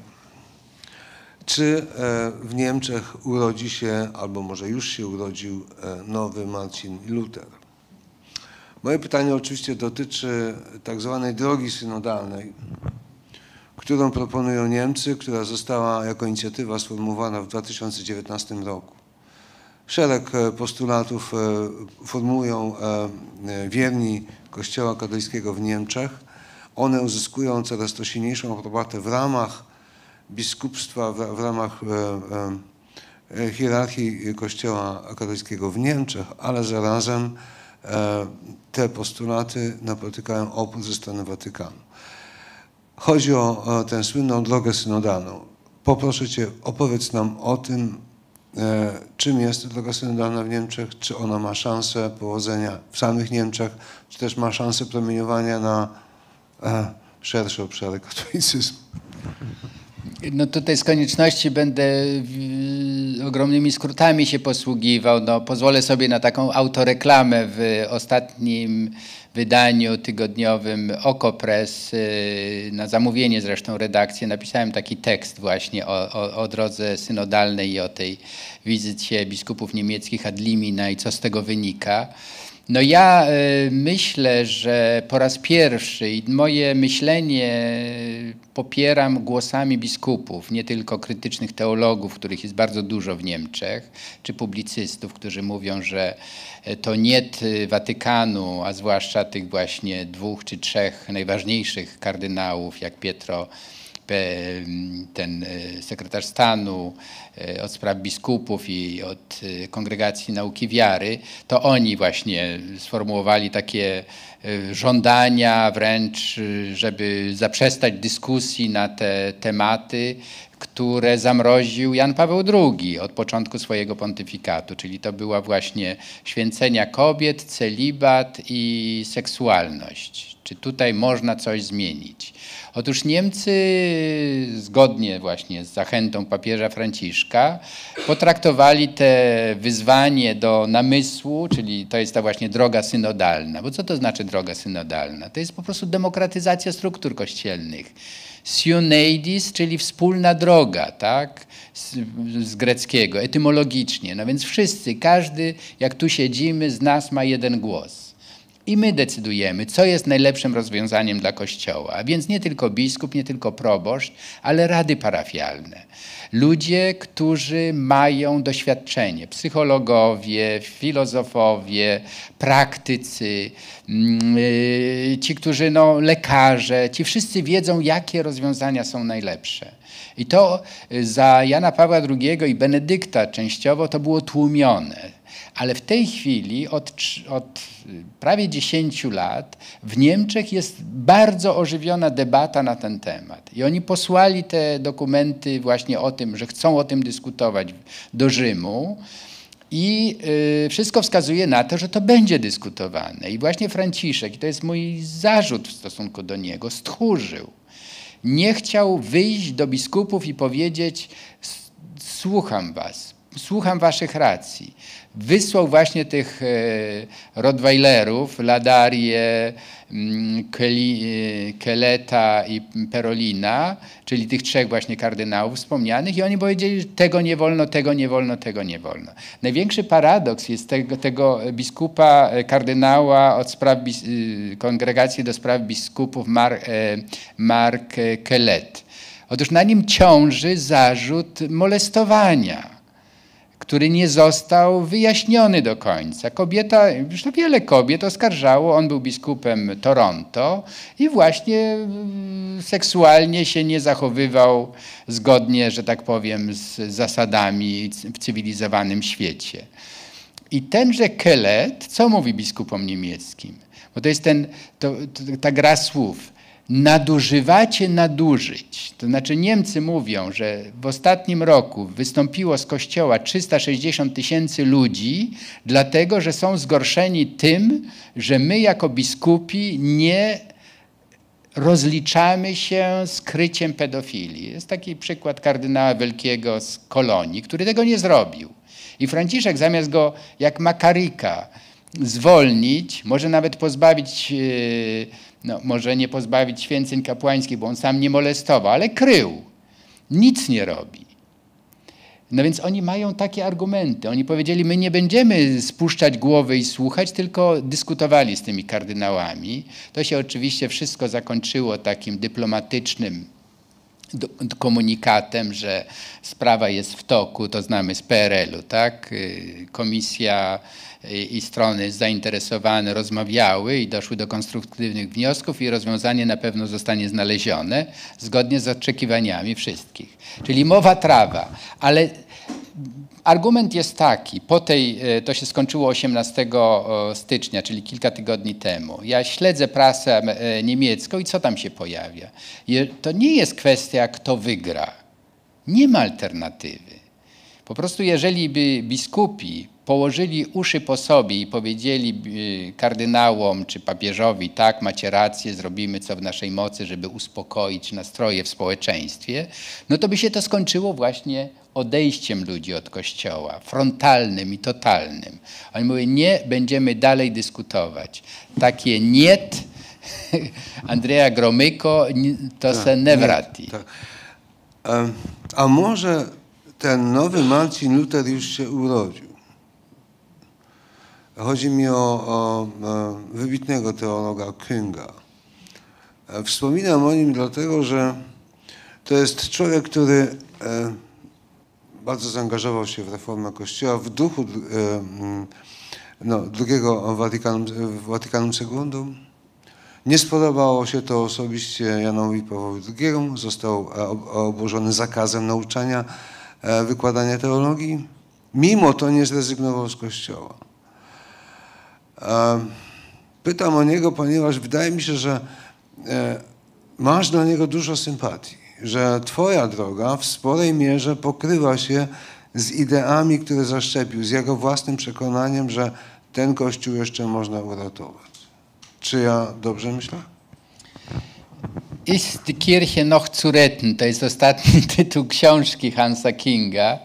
Czy e, w Niemczech urodzi się, albo może już się urodził, e, nowy Marcin Luther? Moje pytanie oczywiście dotyczy tak zwanej drogi synodalnej, którą proponują Niemcy, która została jako inicjatywa sformułowana w 2019 roku. Szereg e, postulatów e, formułują e, wierni Kościoła katolickiego w Niemczech. One uzyskują coraz to silniejszą aprobatę w ramach biskupstwa, w ramach hierarchii Kościoła katolickiego w Niemczech, ale zarazem te postulaty napotykają opór ze strony Watykanu. Chodzi o, tę słynną drogę synodalną. Poproszę Cię, opowiedz nam o tym, e, czym jest droga synodalna w Niemczech, czy ona ma szansę powodzenia w samych Niemczech, czy też ma szansę promieniowania na e, szersze obszary katolicyzmu. No tutaj z konieczności będę ogromnymi skrótami się posługiwał. No, pozwolę sobie na taką autoreklamę w ostatnim wydaniu tygodniowym Okopres, y, na zamówienie zresztą redakcji, napisałem taki tekst właśnie o, o, o drodze synodalnej i o tej wizycie biskupów niemieckich ad limina i co z tego wynika. No ja y, myślę, że po raz pierwszy i moje myślenie popieram głosami biskupów, nie tylko krytycznych teologów, których jest bardzo dużo w Niemczech, czy publicystów, którzy mówią, że to nie Watykanu, a zwłaszcza tych właśnie dwóch czy trzech najważniejszych kardynałów, jak Pietro ten e, sekretarz stanu e, od spraw biskupów i od e, Kongregacji Nauki Wiary, to oni właśnie sformułowali takie żądania wręcz, żeby zaprzestać dyskusji na te tematy, które zamroził Jan Paweł II od początku swojego pontyfikatu, czyli to była właśnie święcenia kobiet, celibat i seksualność. Czy tutaj można coś zmienić? Otóż Niemcy, zgodnie właśnie z zachętą papieża Franciszka, potraktowali te wyzwanie do namysłu, czyli to jest ta właśnie droga synodalna. Bo co to znaczy droga synodalna? To jest po prostu demokratyzacja struktur kościelnych. Sioneidis, czyli wspólna droga, tak? Z, z, greckiego, etymologicznie. No więc wszyscy, każdy, jak tu siedzimy, z nas ma jeden głos. I my decydujemy, co jest najlepszym rozwiązaniem dla Kościoła. A więc nie tylko biskup, nie tylko proboszcz, ale rady parafialne. Ludzie, którzy mają doświadczenie, psychologowie, filozofowie, praktycy, mm, y, ci, którzy, no, lekarze, ci wszyscy wiedzą, jakie rozwiązania są najlepsze. I to za Jana Pawła II i Benedykta częściowo to było tłumione. Ale w tej chwili od, od, prawie 10 lat w Niemczech jest bardzo ożywiona debata na ten temat. I oni posłali te dokumenty właśnie o tym, że chcą o tym dyskutować do Rzymu. I y, wszystko wskazuje na to, że to będzie dyskutowane. I właśnie Franciszek, i to jest mój zarzut w stosunku do niego, stchórzył. Nie chciał wyjść do biskupów i powiedzieć: Słucham was, słucham waszych racji wysłał właśnie tych e, Rottweilerów, Ladarię, mm, e, Keleta i Perolina, czyli tych trzech właśnie kardynałów wspomnianych i oni powiedzieli, że tego nie wolno, tego nie wolno, tego nie wolno. Największy paradoks jest tego, tego biskupa, e, kardynała od spraw, kongregacji do spraw biskupów Mark, Mark Kelet. Otóż na nim ciąży zarzut molestowania który nie został wyjaśniony do końca. Kobieta, zresztą wiele kobiet oskarżało, on był biskupem Toronto i właśnie mm, seksualnie się nie zachowywał zgodnie, że tak powiem, z zasadami w cywilizowanym świecie. I tenże Kelet, co mówi biskupom niemieckim? Bo to jest ten, to, to, ta gra słów nadużywacie nadużyć. To znaczy Niemcy mówią, że w ostatnim roku wystąpiło z kościoła 360 tysięcy ludzi, dlatego że są zgorszeni tym, że my jako biskupi nie rozliczamy się z kryciem pedofilii. Jest taki przykład kardynała Wielkiego z Kolonii, który tego nie zrobił. I Franciszek zamiast go jak Makarika zwolnić, może nawet pozbawić yy, no, może nie pozbawić święceń kapłańskich, bo on sam nie molestował, ale krył. Nic nie robi. No więc oni mają takie argumenty. Oni powiedzieli, my nie będziemy spuszczać głowy i słuchać, tylko dyskutowali z tymi kardynałami. To się oczywiście wszystko zakończyło takim dyplomatycznym komunikatem, że sprawa jest w toku, to znamy z PRL-u, tak? Y, komisja i strony zainteresowane rozmawiały i doszły do konstruktywnych wniosków i rozwiązanie na pewno zostanie znalezione zgodnie z oczekiwaniami wszystkich. Czyli mowa trawa, ale Argument jest taki, po tej, e, to się skończyło 18 stycznia, czyli kilka tygodni temu. Ja śledzę prasę e, niemiecką i co tam się pojawia? To nie jest kwestia, kto wygra. Nie ma alternatywy. Po prostu jeżeli by biskupi położyli uszy po sobie i powiedzieli y, kardynałom czy papieżowi, tak, macie rację, zrobimy co w naszej mocy, żeby uspokoić nastroje w społeczeństwie, no to by się to skończyło właśnie odejściem ludzi od Kościoła, frontalnym i totalnym. Oni mówią, nie będziemy dalej dyskutować. Takie niet Andrea Gromyko to tak, se nie wrati. Tak. A może ten nowy Marcin Luther już się urodził? Chodzi mi o, o, wybitnego teologa Künga. E, wspominam o nim dlatego, że to jest człowiek, który e, bardzo zaangażował się w reformę Kościoła w duchu e, mm, no, drugiego Watykanum, Watykanum II. Nie spodobało się to osobiście Janowi Pawłowi II. Został obłożony zakazem nauczania, wykładania teologii. Mimo to nie zrezygnował z Kościoła. Pytam o niego, ponieważ wydaje mi się, że e, masz dla niego dużo sympatii, że twoja droga w sporej mierze pokrywa się z ideami, które zaszczepił, z jego własnym przekonaniem, że ten kościół jeszcze można uratować. Czy ja dobrze myślę? Ist die Kirche noch zu retten? To jest ostatni tytuł książki Hansa Kinga.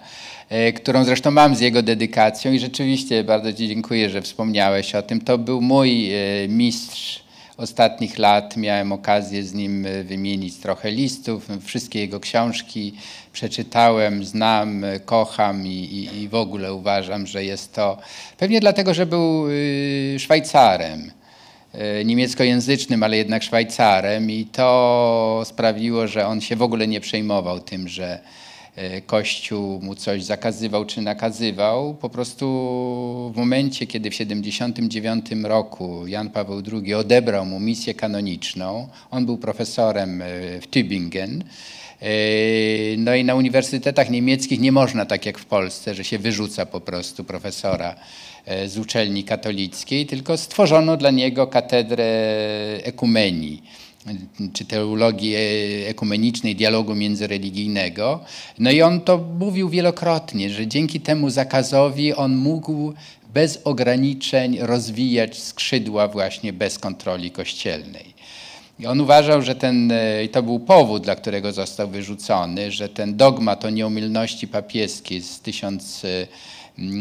E, którą zresztą mam z jego dedykacją i rzeczywiście bardzo Ci dziękuję, że wspomniałeś o tym. To był mój e, mistrz ostatnich lat. Miałem okazję z nim e, wymienić trochę listów. Wszystkie jego książki przeczytałem, znam, kocham i, i, i w ogóle uważam, że jest to pewnie dlatego, że był Szwajcarem e, niemieckojęzycznym, ale jednak Szwajcarem i to sprawiło, że on się w ogóle nie przejmował tym, że e, Kościół mu coś zakazywał czy nakazywał. Po prostu w momencie, kiedy w 1979 roku Jan Paweł II odebrał mu misję kanoniczną, on był profesorem w Tübingen, no i na uniwersytetach niemieckich nie można tak jak w Polsce, że się wyrzuca po prostu profesora E, z uczelni katolickiej, tylko stworzono dla niego katedrę ekumenii czy teologii ekumenicznej, dialogu międzyreligijnego. No i on to mówił wielokrotnie, że dzięki temu zakazowi on mógł bez ograniczeń rozwijać skrzydła właśnie bez kontroli kościelnej. I on uważał, że ten, e, i to był powód, dla którego został wyrzucony, że ten dogmat o nieomylności papieskiej z 1000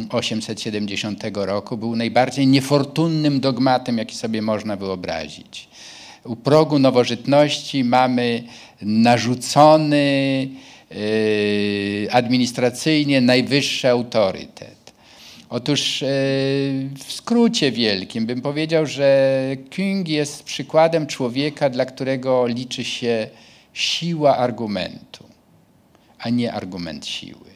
870 roku był najbardziej niefortunnym dogmatem, jaki sobie można wyobrazić. U progu nowożytności mamy narzucony yy, administracyjnie najwyższy autorytet. Otóż yy, w skrócie wielkim bym powiedział, że King jest przykładem człowieka, dla którego liczy się siła argumentu, a nie argument siły.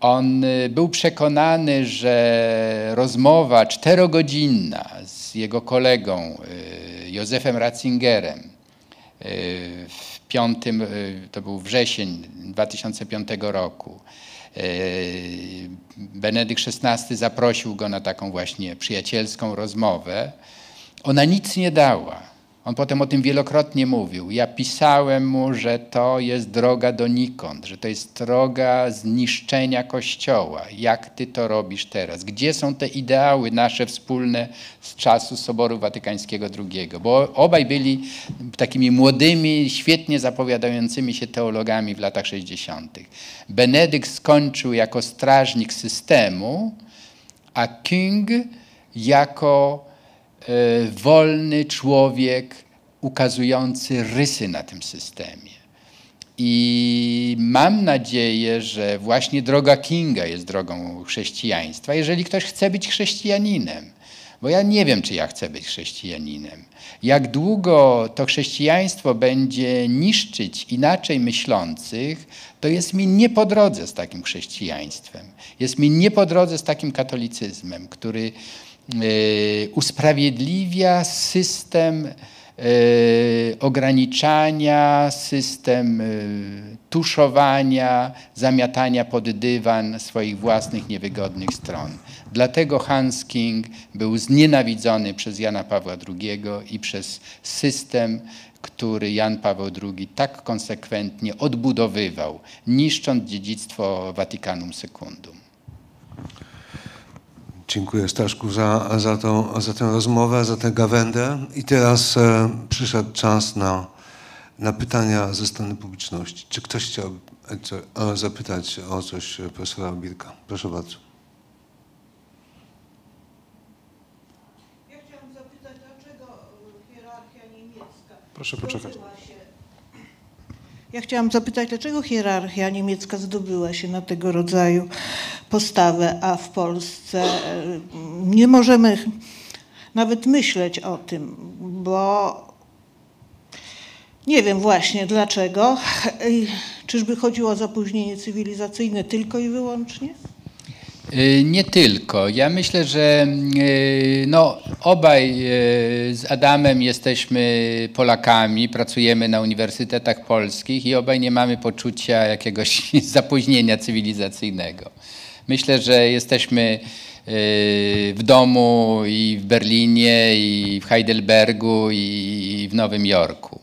On y, był przekonany, że rozmowa czterogodzinna z jego kolegą y, Józefem Ratzingerem y, w piątym, to był wrzesień 2005 roku, Benedykt XVI zaprosił go na taką właśnie przyjacielską rozmowę. Ona nic nie dała. On potem o tym wielokrotnie mówił. Ja pisałem mu, że to jest droga donikąd, że to jest droga zniszczenia Kościoła. Jak ty to robisz teraz? Gdzie są te ideały nasze wspólne z czasu Soboru Watykańskiego II? Bo obaj byli takimi młodymi, świetnie zapowiadającymi się teologami w latach 60. Benedykt skończył jako strażnik systemu, a King jako wolny człowiek ukazujący rysy na tym systemie. I mam nadzieję, że właśnie droga Kinga jest drogą chrześcijaństwa, jeżeli ktoś chce być chrześcijaninem. Bo ja nie wiem, czy ja chcę być chrześcijaninem. Jak długo to chrześcijaństwo będzie niszczyć inaczej myślących, to jest mi nie po drodze z takim chrześcijaństwem. Jest mi nie po drodze z takim katolicyzmem, który usprawiedliwia system y, ograniczania, system y, tuszowania, zamiatania pod dywan swoich własnych niewygodnych stron. Dlatego Hans King był znienawidzony przez Jana Pawła II i przez system, który Jan Paweł II tak konsekwentnie odbudowywał, niszcząc dziedzictwo Watykanum Secundum. Dziękuję Staszku za, za, tą, za tę rozmowę, za tę gawędę. I teraz e, przyszedł czas na, na pytania ze strony publiczności. Czy ktoś chciałby e, zapytać o coś profesora Birka? Proszę bardzo. Ja chciałam zapytać, dlaczego hierarchia niemiecka Proszę poczekać. Ja chciałam zapytać, dlaczego hierarchia niemiecka zdobyła się na tego rodzaju postawę, a w Polsce e, nie możemy nawet myśleć o tym, bo nie wiem właśnie dlaczego. Czyżby chodziło o zapóźnienie cywilizacyjne tylko i wyłącznie? Y, nie tylko. Ja myślę, że y, no, obaj y, z Adamem jesteśmy Polakami, pracujemy na uniwersytetach polskich i obaj nie mamy poczucia jakiegoś zapóźnienia cywilizacyjnego. Myślę, że jesteśmy w domu i w Berlinie, i w Heidelbergu, i w Nowym Jorku,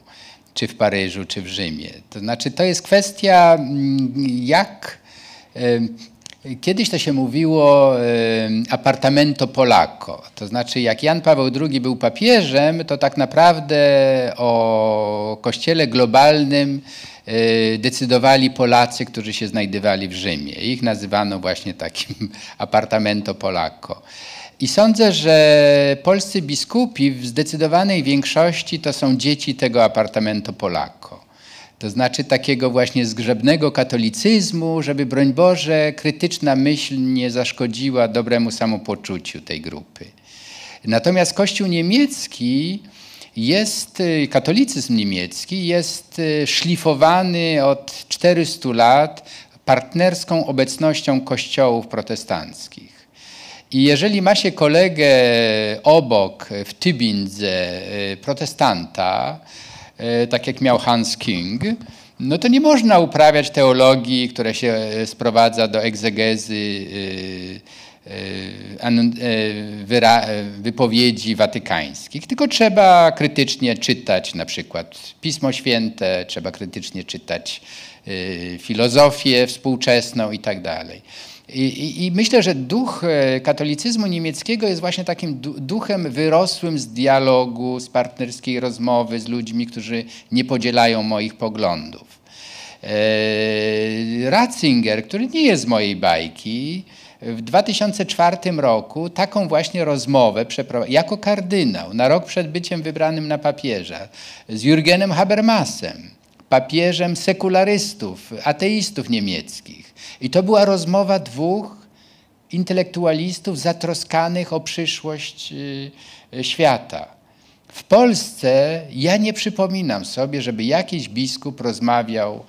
czy w Paryżu, czy w Rzymie. To znaczy, to jest kwestia, mm, jak Kiedyś to się mówiło apartamento Polako. To znaczy, jak Jan Paweł II był papieżem, to tak naprawdę o kościele globalnym e, decydowali Polacy, którzy się znajdowali w Rzymie. Ich nazywano właśnie takim apartamento Polako. I sądzę, że polscy biskupi w zdecydowanej większości to są dzieci tego apartamento Polako. To znaczy takiego właśnie zgrzebnego katolicyzmu, żeby broń Boże krytyczna myśl nie zaszkodziła dobremu samopoczuciu tej grupy. Natomiast Kościół niemiecki jest, y, katolicyzm niemiecki jest y, szlifowany od 400 lat partnerską obecnością kościołów protestanckich. I jeżeli ma się kolegę obok w Tübinze y, protestanta, tak jak miał Hans King, no to nie można uprawiać teologii, która się sprowadza do egzegezy wypowiedzi watykańskich, tylko trzeba krytycznie czytać na przykład Pismo Święte, trzeba krytycznie czytać filozofię współczesną i tak dalej. I, I, myślę, że duch katolicyzmu niemieckiego jest właśnie takim duchem wyrosłym z dialogu, z partnerskiej rozmowy z ludźmi, którzy nie podzielają moich poglądów. Ratzinger, który nie jest z mojej bajki, w 2004 roku taką właśnie rozmowę jako kardynał na rok przed byciem wybranym na papieża z Jürgenem Habermasem, papieżem sekularystów, ateistów niemieckich. I to była rozmowa dwóch intelektualistów zatroskanych o przyszłość y, świata. W Polsce ja nie przypominam sobie, żeby jakiś biskup rozmawiał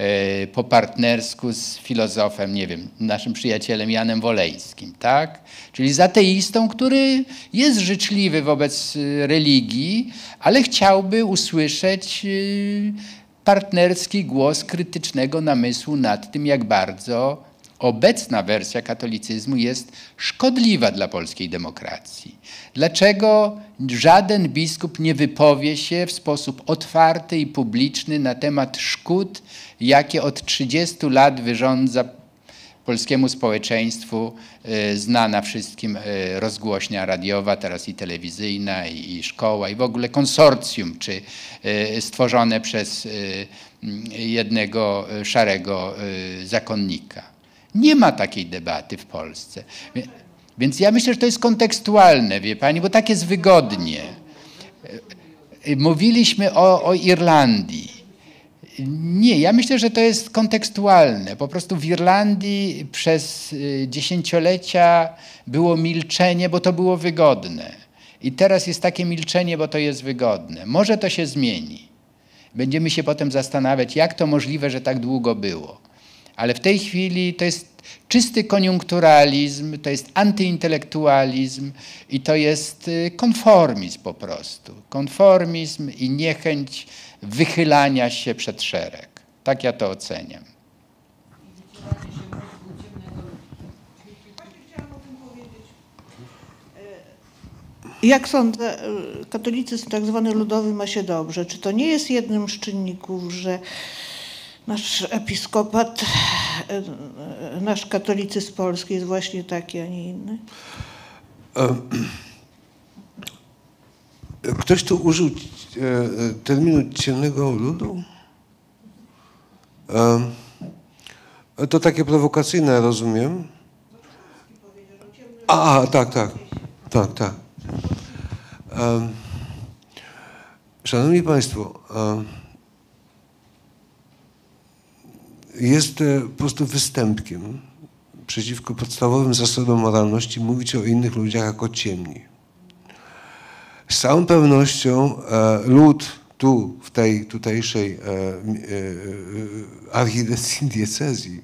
E, po partnersku z filozofem, nie wiem, naszym przyjacielem Janem Woleńskim, tak? Czyli z ateistą, który jest życzliwy wobec religii, ale chciałby usłyszeć partnerski głos krytycznego namysłu nad tym, jak bardzo obecna wersja katolicyzmu jest szkodliwa dla polskiej demokracji. Dlaczego żaden biskup nie wypowie się w sposób otwarty i publiczny na temat szkód, jakie od 30 lat wyrządza polskiemu społeczeństwu e, znana wszystkim e, rozgłośnia radiowa, teraz i telewizyjna, i szkoła, i w ogóle konsorcjum, czy e, stworzone przez jednego szarego zakonnika. Nie ma takiej debaty w Polsce. Więc ja myślę, że to jest kontekstualne, wie pani, bo tak jest wygodnie. Mówiliśmy o, o Irlandii. Nie, ja myślę, że to jest kontekstualne. Po prostu w Irlandii przez y, dziesięciolecia było milczenie, bo to było wygodne. I teraz jest takie milczenie, bo to jest wygodne. Może to się zmieni. Będziemy się potem zastanawiać, jak to możliwe, że tak długo było. Ale w tej chwili to jest czysty koniunkturalizm, to jest antyintelektualizm i to jest y, konformizm po prostu. Konformizm i niechęć wychylania się przed szereg. Tak ja to oceniam. Jak sądzę, katolicyzm tak zwany ludowy ma się dobrze. Czy to nie jest jednym z czynników, że nasz episkopat, nasz katolicyzm polski jest właśnie taki, a nie inny? Ktoś tu użył terminu ciemnego ludu? To takie prowokacyjne, rozumiem. A, tak, tak. Tak, tak. Szanowni Państwo, jest e, po prostu występkiem przeciwko podstawowym zasadom moralności mówić o innych ludziach jako ciemni. Z całą pewnością e, lud tu, w tej tutejszej e, archidiecezji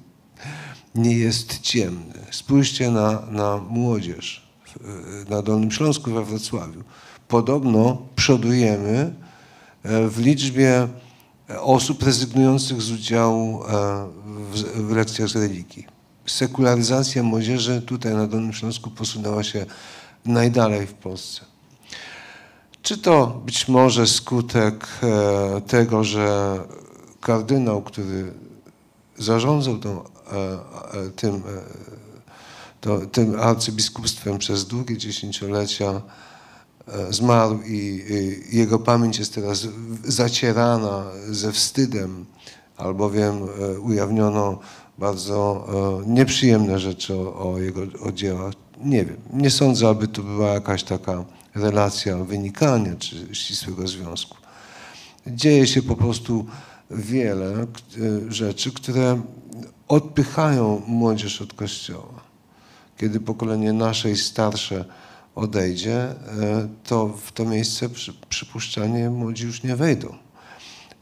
nie jest ciemny. Spójrzcie na, na młodzież na Dolnym Śląsku we Wrocławiu. Podobno przodujemy w liczbie osób rezygnujących z udziału e, w lekcjach z religii. Sekularyzacja młodzieży tutaj na Dolnym Śląsku posunęła się najdalej w Polsce. Czy to być może skutek e, tego, że kardynał, który zarządzał tą, e, tym, to, tym arcybiskupstwem przez długie dziesięciolecia, E, zmarł i, jego pamięć jest teraz zacierana ze wstydem, albowiem e, ujawniono bardzo e, nieprzyjemne rzeczy o, o jego o dziełach. Nie wiem, nie sądzę, aby to była jakaś taka relacja wynikania czy ścisłego związku. Dzieje się po prostu wiele rzeczy, które odpychają młodzież od Kościoła. Kiedy pokolenie nasze i starsze odejdzie, e, to w to miejsce przy, przypuszczalnie młodzi już nie wejdą.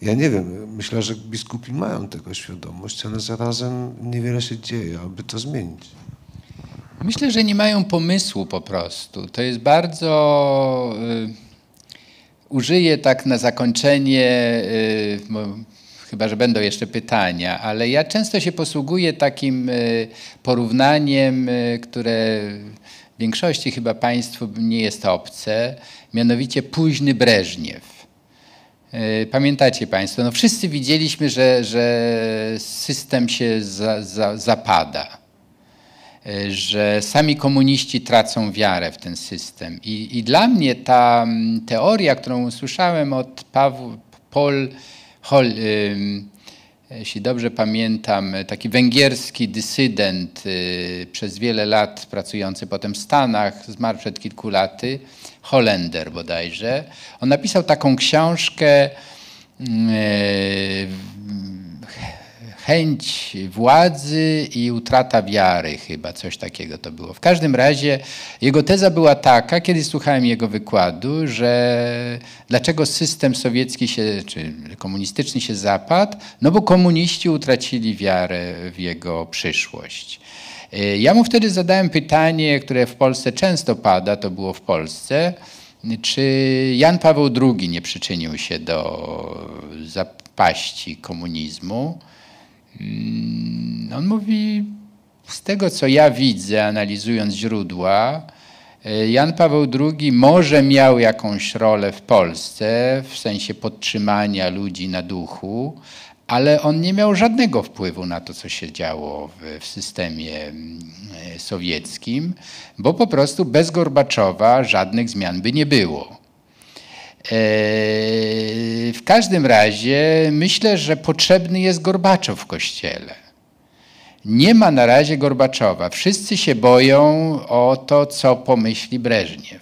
Ja nie wiem, myślę, że biskupi mają tego świadomość, ale zarazem niewiele się dzieje, aby to zmienić. Myślę, że nie mają pomysłu po prostu. To jest bardzo. Y, użyję tak na zakończenie, y, chyba że będą jeszcze pytania, ale ja często się posługuję takim y, porównaniem, które w większości chyba Państwu nie jest obce, mianowicie późny Breżniew. Pamiętacie Państwo, no wszyscy widzieliśmy, że, że system się za, za, zapada że sami komuniści tracą wiarę w ten system. I, i dla mnie ta mm, teoria, którą usłyszałem od Paul Hol, jeśli dobrze pamiętam, taki węgierski dysydent, y, przez wiele lat pracujący potem w Stanach, zmarł przed kilku laty, Holender bodajże. On napisał taką książkę y, chęć władzy i utrata wiary, chyba coś takiego to było. W każdym razie jego teza była taka, kiedy słuchałem jego wykładu, że dlaczego system sowiecki się, czy komunistyczny się zapadł? No bo komuniści utracili wiarę w jego przyszłość. Y, Ja mu wtedy zadałem pytanie, które w Polsce często pada, to było w Polsce, czy Jan Paweł II nie przyczynił się do zapaści komunizmu? Mm, On mówi, z tego co ja widzę, analizując źródła, y, Jan Paweł II może miał jakąś rolę w Polsce w sensie podtrzymania ludzi na duchu, ale on nie miał żadnego wpływu na to, co się działo w, w systemie mm, y, sowieckim, bo po prostu bez Gorbaczowa żadnych zmian by nie było. Eee, W każdym razie myślę, że potrzebny jest Gorbaczow w kościele. Nie ma na razie Gorbaczowa. Wszyscy się boją o to, co pomyśli Breżniew.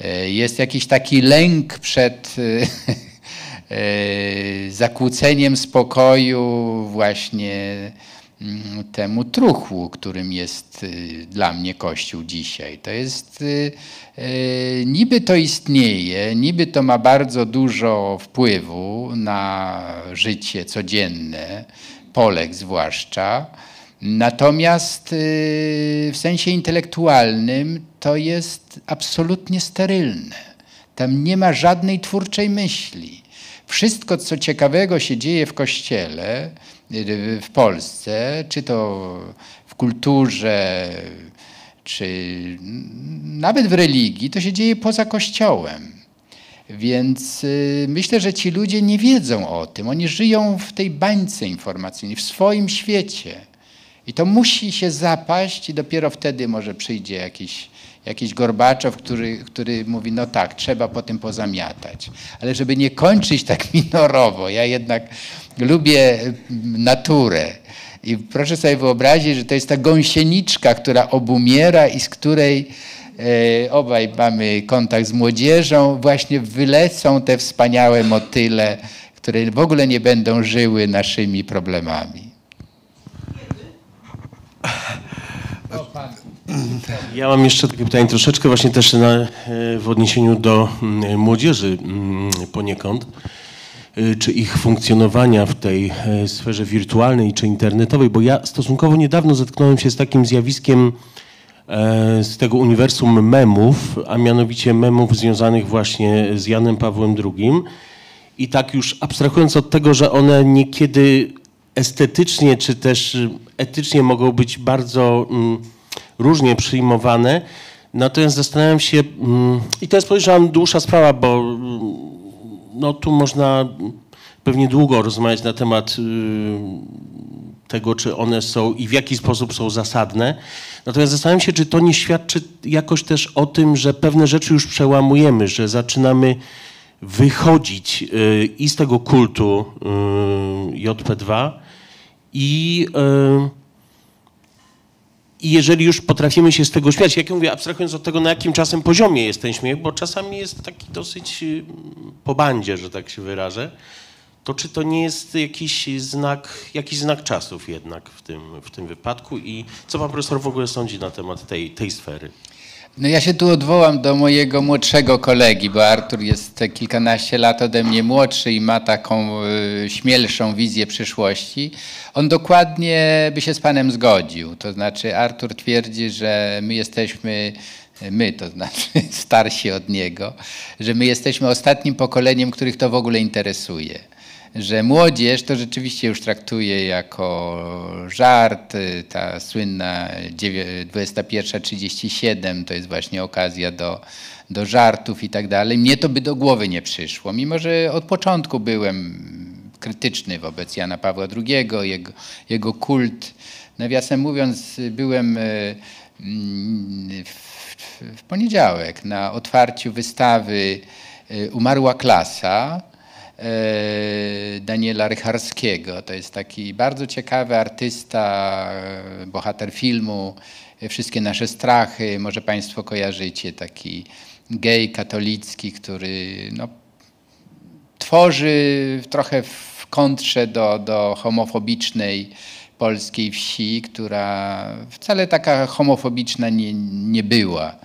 Eee, Jest jakiś taki lęk przed eee, zakłóceniem spokoju właśnie temu truchłu, którym jest y, dla mnie Kościół dzisiaj. To jest, y, y, niby to istnieje, niby to ma bardzo dużo wpływu na życie codzienne, Polek zwłaszcza, natomiast w sensie intelektualnym to jest absolutnie sterylne. Tam nie ma żadnej twórczej myśli. Wszystko, co ciekawego się dzieje w kościele, w Polsce, czy to w kulturze, czy nawet w religii, to się dzieje poza kościołem. Więc y, myślę, że ci ludzie nie wiedzą o tym. Oni żyją w tej bańce informacyjnej, w swoim świecie. I to musi się zapaść i dopiero wtedy może przyjdzie jakiś, jakiś Gorbaczow, który, który mówi, no tak, trzeba po tym pozamiatać. Ale żeby nie kończyć tak minorowo, ja jednak lubię mm, naturę. I proszę sobie wyobrazić, że to jest ta gąsieniczka, która obumiera i z której e, obaj mamy kontakt z młodzieżą, właśnie wylecą te wspaniałe motyle, które w ogóle nie będą żyły naszymi problemami. Ja mam jeszcze takie pytanie troszeczkę właśnie też na, e, w odniesieniu do mm, młodzieży mm, poniekąd. E, Czy ich funkcjonowania w tej e, sferze wirtualnej czy internetowej, bo ja stosunkowo niedawno zetknąłem się z takim zjawiskiem e, z tego uniwersum memów, a mianowicie memów związanych właśnie z Janem Pawłem II. I tak już abstrahując od tego, że one niekiedy estetycznie czy też etycznie mogą być bardzo mm, różnie przyjmowane. Natomiast zastanawiam się, mm, i to jest podejrzewam dłuższa sprawa, bo mm, no, tu można pewnie długo rozmawiać na temat y, tego, czy one są i w jaki sposób są zasadne. Natomiast zastanawiam się, czy to nie świadczy jakoś też o tym, że pewne rzeczy już przełamujemy, że zaczynamy wychodzić y, i z tego kultu y, JP2 i i jeżeli już potrafimy się z tego śmiać, jak ja mówię, abstrahując od tego, na jakim czasem poziomie jest ten śmiech, bo czasami jest taki dosyć y, po bandzie, że tak się wyrażę, to czy to nie jest jakiś znak, jakiś znak czasów jednak w tym, w tym wypadku i co pan profesor w ogóle sądzi na temat tej, tej sfery? No ja się tu odwołam do mojego młodszego kolegi, bo Artur jest kilkanaście lat ode mnie młodszy i ma taką y, śmielszą wizję przyszłości. On dokładnie by się z panem zgodził. To znaczy Artur twierdzi, że my jesteśmy my, to znaczy starsi od niego, że my jesteśmy ostatnim pokoleniem, których to w ogóle interesuje że młodzież to rzeczywiście już traktuje jako żart. Ta słynna 21.37 to jest właśnie okazja do, do żartów i tak dalej. Mnie to by do głowy nie przyszło, mimo że od początku byłem krytyczny wobec Jana Pawła II, jego, jego kult. Nawiasem mówiąc, byłem e, mm, w, poniedziałek na otwarciu wystawy e, Umarła klasa Daniela Rycharskiego. To jest taki bardzo ciekawy artysta, e, bohater filmu e, Wszystkie nasze strachy. Może Państwo kojarzycie taki gej katolicki, który no, tworzy trochę w kontrze do, do homofobicznej polskiej wsi, która wcale taka homofobiczna nie, nie była.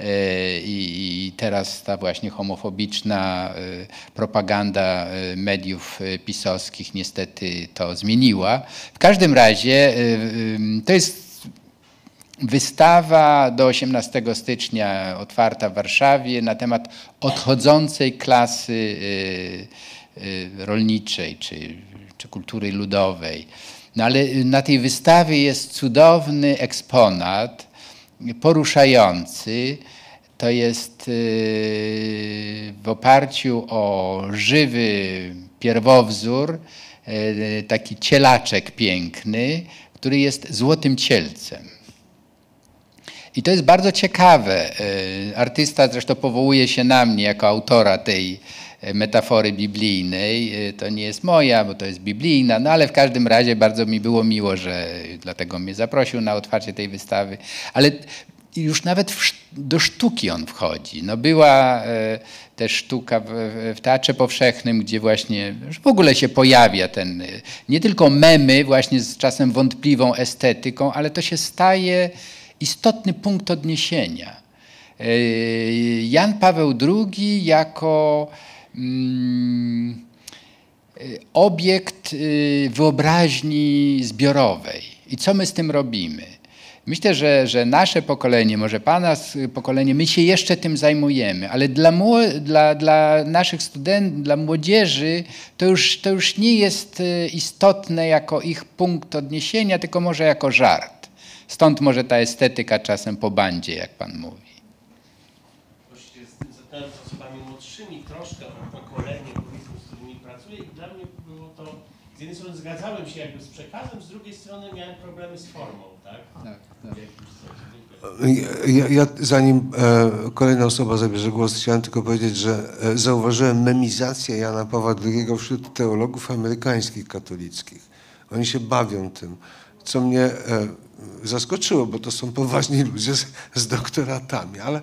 E, I, teraz ta właśnie homofobiczna e, propaganda e, mediów pisowskich niestety to zmieniła. W każdym razie to jest wystawa do 18 stycznia otwarta w Warszawie na temat odchodzącej klasy rolniczej czy, czy kultury ludowej. No ale na tej wystawie jest cudowny eksponat, poruszający. To jest y, w oparciu o żywy pierwowzór, y, taki cielaczek piękny, który jest złotym cielcem. I to jest bardzo ciekawe. Y, artysta zresztą powołuje się na mnie jako autora tej metafory biblijnej. To nie jest moja, bo to jest biblijna, no ale w każdym razie bardzo mi było miło, że dlatego mnie zaprosił na otwarcie tej wystawy. Ale już nawet w, do sztuki on wchodzi. No była e, też sztuka w, w, Teatrze Powszechnym, gdzie właśnie w ogóle się pojawia ten, e, nie tylko memy właśnie z czasem wątpliwą estetyką, ale to się staje istotny punkt odniesienia. E, Jan Paweł II jako obiekt wyobraźni zbiorowej. I co my z tym robimy? Myślę, że, że nasze pokolenie, może Pana pokolenie, my się jeszcze tym zajmujemy, ale dla, dla, dla naszych studentów, dla młodzieży to już, to już nie jest e, istotne jako ich punkt odniesienia, tylko może jako żart. Stąd może ta estetyka czasem po bandzie, jak Pan mówi. Właściwie zatem z osobami młodszymi troszkę o pokolenie, z którymi pracuję i dla mnie było to, z jednej strony zgadzałem się jakby z przekazem, z drugiej strony miałem problemy z formą, tak? tak. Ja, ja, zanim e, kolejna osoba zabierze głos, chciałem tylko powiedzieć, że e, zauważyłem memizację Jana Pawła II wśród teologów amerykańskich katolickich. Oni się bawią tym, co mnie e, zaskoczyło, bo to są poważni ludzie z, z doktoratami, ale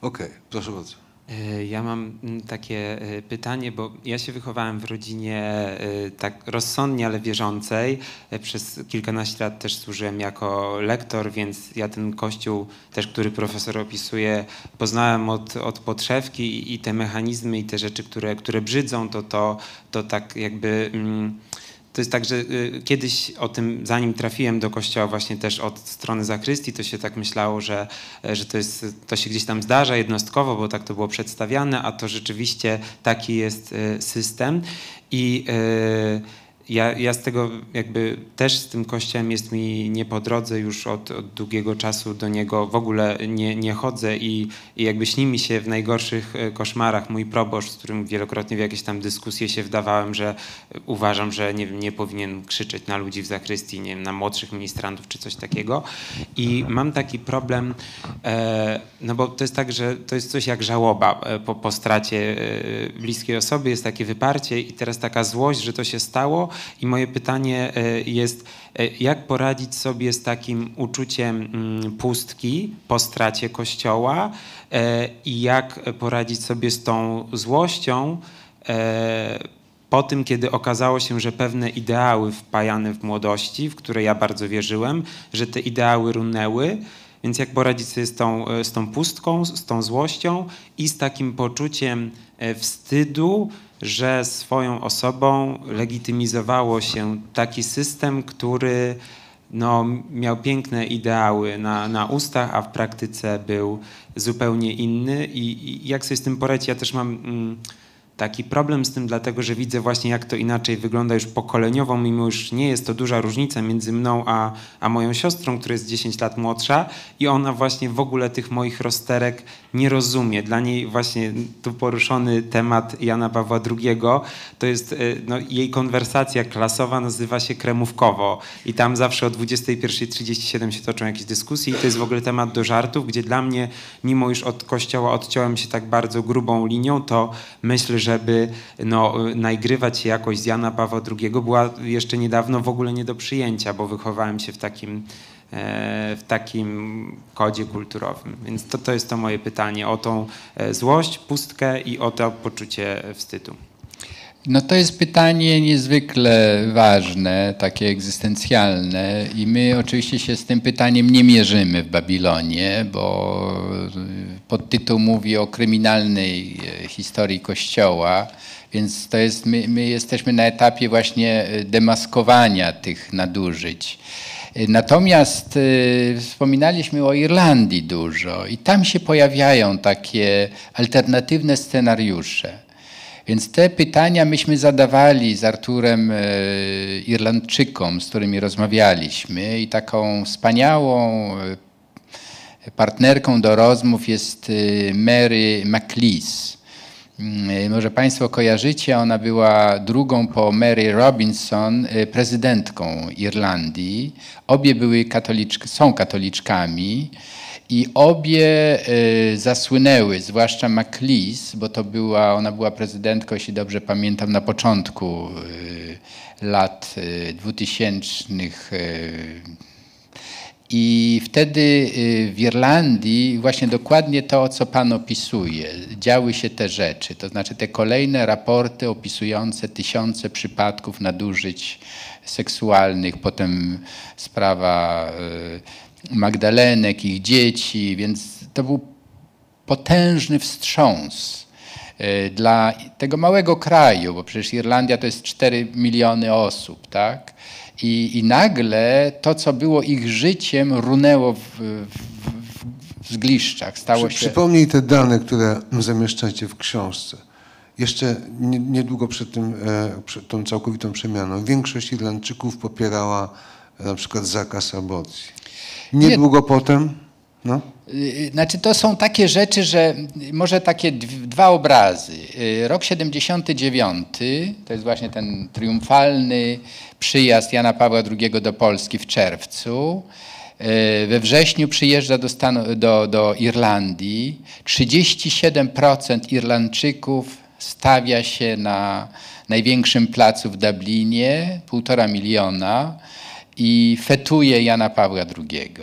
okej, okay, proszę bardzo. E, ja mam mm, takie e, pytanie, bo ja się wychowałem w rodzinie e, tak rozsądnie, ale wierzącej. Przez kilkanaście lat też służyłem jako lektor, więc ja ten kościół też, który profesor opisuje, poznałem od, od podszewki i te mechanizmy i te rzeczy, które, które brzydzą, to, to, to tak jakby... Mm, to jest tak, że y, kiedyś o tym, zanim trafiłem do kościoła właśnie też od strony zakrystii, to się tak myślało, że, że to, jest, to się gdzieś tam zdarza jednostkowo, bo tak to było przedstawiane, a to rzeczywiście taki jest y, system. I yy, ja, ja z tego jakby też z tym kościołem jest mi nie po drodze już od, od długiego czasu do niego. W ogóle nie, nie chodzę i, i jakby śni mi się w najgorszych e, koszmarach. Mój proboszcz, z którym wielokrotnie w jakieś tam dyskusje się wdawałem, że uważam, że nie, nie powinien krzyczeć na ludzi w zakrystii, nie wiem, na młodszych ministrantów czy coś takiego. I mam taki problem, e, no bo to jest tak, że to jest coś jak żałoba e, po, po stracie bliskiej osoby, jest takie wyparcie i teraz taka złość, że to się stało i moje pytanie e, jest, e, jak poradzić sobie z takim uczuciem mm, pustki po stracie kościoła e, i jak poradzić sobie z tą złością po tym, kiedy okazało się, że pewne ideały wpajane w młodości, w które ja bardzo wierzyłem, że te ideały runęły. Więc jak poradzić sobie z tą, z tą pustką, z tą złością i z takim poczuciem wstydu, że swoją osobą legitymizowało się taki system, który no, miał piękne ideały na, na ustach, a w praktyce był zupełnie inny. I, i jak sobie z tym poradzić? Ja też mam. Mm, taki problem z tym, dlatego że widzę właśnie, jak to inaczej wygląda już pokoleniowo, mimo już nie jest to duża różnica między mną a, a moją siostrą, która jest 10 lat młodsza i ona właśnie w ogóle tych moich rozterek nie rozumie. Dla niej właśnie tu poruszony temat Jana Pawła II, to jest y, no, jej konwersacja klasowa nazywa się kremówkowo i tam zawsze o 21.37 się toczą jakieś dyskusje i to jest w ogóle temat do żartów, gdzie dla mnie, mimo już od kościoła odciąłem się tak bardzo grubą linią, to myślę, że żeby no, nagrywać się jakoś z Jana Pawła II była jeszcze niedawno w ogóle nie do przyjęcia, bo wychowałem się w takim, e, w takim kodzie kulturowym. Więc to, to jest to moje pytanie o tą e, złość, pustkę i o to poczucie wstydu. No to jest pytanie niezwykle ważne, takie egzystencjalne i my oczywiście się z tym pytaniem nie mierzymy w Babilonie, bo podtytuł mówi o kryminalnej e, historii Kościoła, więc to jest, my, my jesteśmy na etapie właśnie e, demaskowania tych nadużyć. E, natomiast wspominaliśmy o Irlandii dużo i tam się pojawiają takie alternatywne scenariusze. Więc te pytania myśmy zadawali z Arturem e, Irlandczykom, z którymi rozmawialiśmy i taką wspaniałą e, partnerką do rozmów jest e, Mary McLeese. Mm, może Państwo kojarzycie, ona była drugą po Mary Robinson prezydentką Irlandii. Obie były katoliczk, są katoliczkami. I obie y, zasłynęły, zwłaszcza McLeese, bo to była, ona była prezydentką, jeśli dobrze pamiętam, na początku y, lat 2000. Y, I wtedy w Irlandii właśnie dokładnie to, co Pan opisuje, działy się te rzeczy, to znaczy te kolejne raporty opisujące tysiące przypadków nadużyć seksualnych, potem sprawa Magdalenek, ich dzieci, więc to był potężny wstrząs e, dla tego małego kraju, bo przecież Irlandia to jest 4 miliony osób, tak? I, i nagle to, co było ich życiem, runęło w, w, w zgliszczach. Stało Przy, się... Przypomnij te dane, które zamieszczacie w książce. Jeszcze niedługo przed, tym, e, przed tą całkowitą przemianą większość Irlandczyków popierała na przykład zakaz aborcji. Niedługo Nie. potem. No. Y, znaczy to są takie rzeczy, że może takie dwa obrazy. Y, rok 79 to jest właśnie ten triumfalny przyjazd Jana Pawła II do Polski w czerwcu. Y, we wrześniu przyjeżdża do, Stanu, do, do Irlandii. 37% Irlandczyków stawia się na największym placu w Dublinie, półtora miliona i fetuje Jana Pawła II.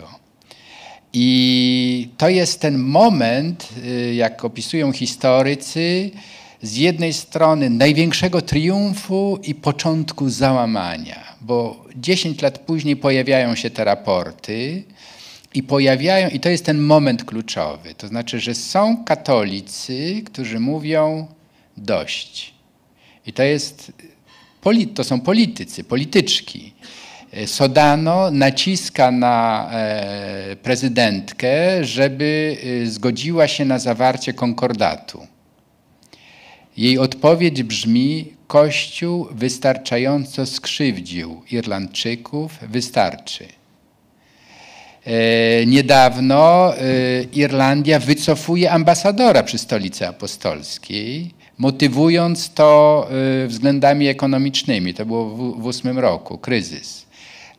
I to jest ten moment, y, jak opisują historycy, z jednej strony największego triumfu i początku załamania, bo 10 lat później pojawiają się te raporty i pojawiają, i to jest ten moment kluczowy. To znaczy, że są katolicy, którzy mówią dość. I to jest, to są politycy, polityczki Sodano naciska na e, prezydentkę, żeby e, zgodziła się na zawarcie konkordatu. Jej odpowiedź brzmi: Kościół wystarczająco skrzywdził Irlandczyków, wystarczy. Niedawno Irlandia wycofuje ambasadora przy stolicy apostolskiej, motywując to względami ekonomicznymi. To było w ósmym roku, kryzys.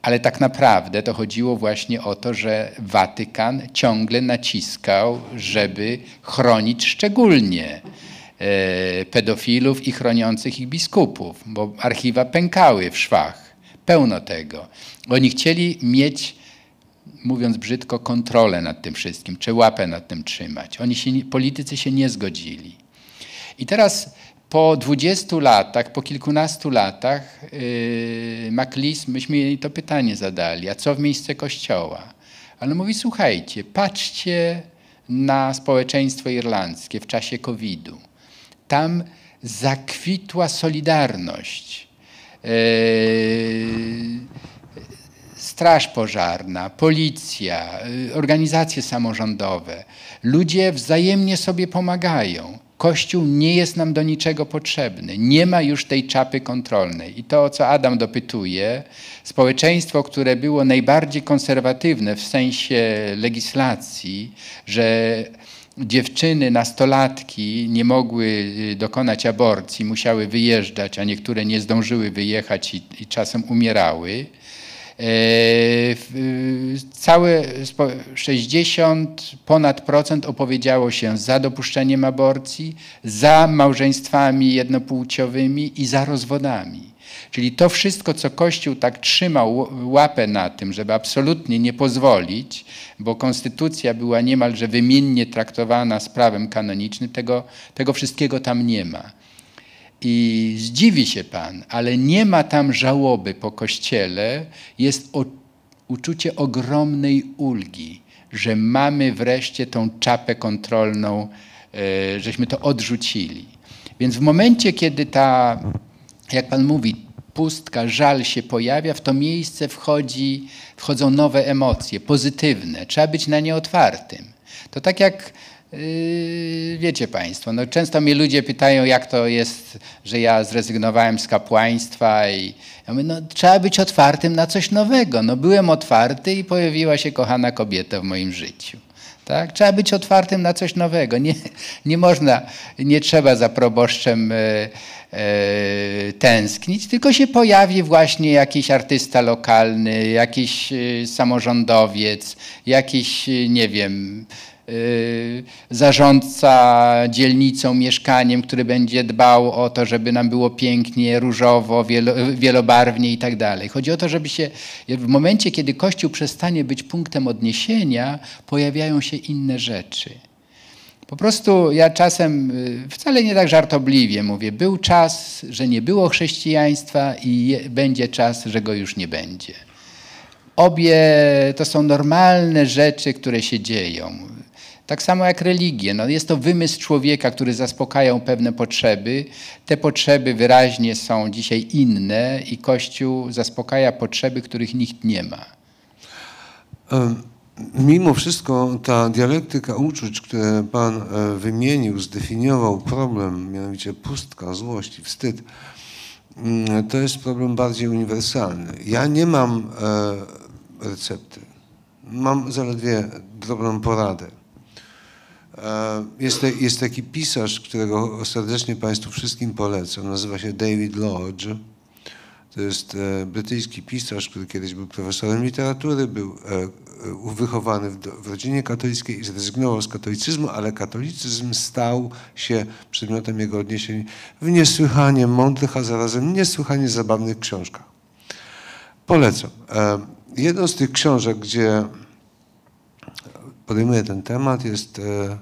Ale tak naprawdę to chodziło właśnie o to, że Watykan ciągle naciskał, żeby chronić szczególnie e, pedofilów i chroniących ich biskupów, bo archiwa pękały w szwach. Pełno tego. Oni chcieli mieć, mówiąc brzydko, kontrolę nad tym wszystkim, czy łapę nad tym trzymać. Oni się, politycy się nie zgodzili. I teraz po 20 latach, po kilkunastu latach yy, myśmy jej to pytanie zadali, a co w miejsce kościoła? Ale mówi, słuchajcie, patrzcie na społeczeństwo irlandzkie w czasie COVID-u. Tam zakwitła solidarność. Yy, Straż Pożarna, policja, y, organizacje samorządowe. Ludzie wzajemnie sobie pomagają. Kościół nie jest nam do niczego potrzebny. Nie ma już tej czapy kontrolnej. I to, o co Adam dopytuje, społeczeństwo, które było najbardziej konserwatywne w sensie legislacji, że dziewczyny, nastolatki nie mogły y, dokonać aborcji, musiały wyjeżdżać, a niektóre nie zdążyły wyjechać i, i czasem umierały. Całe spo- 60 ponad procent opowiedziało się za dopuszczeniem aborcji, za małżeństwami jednopłciowymi i za rozwodami. Czyli to wszystko, co Kościół tak trzymał łapę na tym, żeby absolutnie nie pozwolić, bo konstytucja była niemalże wymiennie traktowana z prawem kanonicznym, tego, tego wszystkiego tam nie ma. I zdziwi się Pan, ale nie ma tam żałoby po Kościele, jest o, uczucie ogromnej ulgi, że mamy wreszcie tą czapę kontrolną, e, żeśmy to odrzucili. Więc w momencie, kiedy ta, jak Pan mówi, pustka, żal się pojawia, w to miejsce wchodzi, wchodzą nowe emocje, pozytywne. Trzeba być na nie otwartym. To tak jak Wiecie Państwo, no często mnie ludzie pytają, jak to jest, że ja zrezygnowałem z kapłaństwa i ja mówię, no trzeba być otwartym na coś nowego. No byłem otwarty i pojawiła się kochana kobieta w moim życiu. Tak? Trzeba być otwartym na coś nowego. Nie, nie można, nie trzeba za proboszczem e, e, tęsknić, tylko się pojawi właśnie jakiś artysta lokalny, jakiś e, samorządowiec, jakiś, e, nie wiem, zarządca dzielnicą, mieszkaniem, który będzie dbał o to, żeby nam było pięknie, różowo, wielo, wielobarwnie i tak dalej. Chodzi o to, żeby się w momencie, kiedy Kościół przestanie być punktem odniesienia, pojawiają się inne rzeczy. Po prostu ja czasem, y, wcale nie tak żartobliwie mówię, był czas, że nie było chrześcijaństwa i będzie czas, że go już nie będzie. Obie to są normalne rzeczy, które się dzieją. Tak samo jak religie. No jest to wymysł człowieka, który zaspokajał pewne potrzeby. Te potrzeby wyraźnie są dzisiaj inne i Kościół zaspokaja potrzeby, których nikt nie ma. Mimo wszystko ta dialektyka uczuć, które Pan e, wymienił, zdefiniował problem, mianowicie pustka, złość i wstyd, mm, to jest problem bardziej uniwersalny. Ja nie mam e, recepty. Mam zaledwie drobną poradę. E, Jest, jest taki pisarz, którego serdecznie Państwu wszystkim polecam. Nazywa się David Lodge. To jest e, brytyjski pisarz, który kiedyś był profesorem literatury, był e, wychowany w, rodzinie katolickiej i zrezygnował z katolicyzmu, ale katolicyzm stał się przedmiotem jego odniesień w niesłychanie mądrych, a zarazem niesłychanie zabawnych książkach. Polecam. Jedną z tych książek, gdzie podejmuje ten temat, jest e,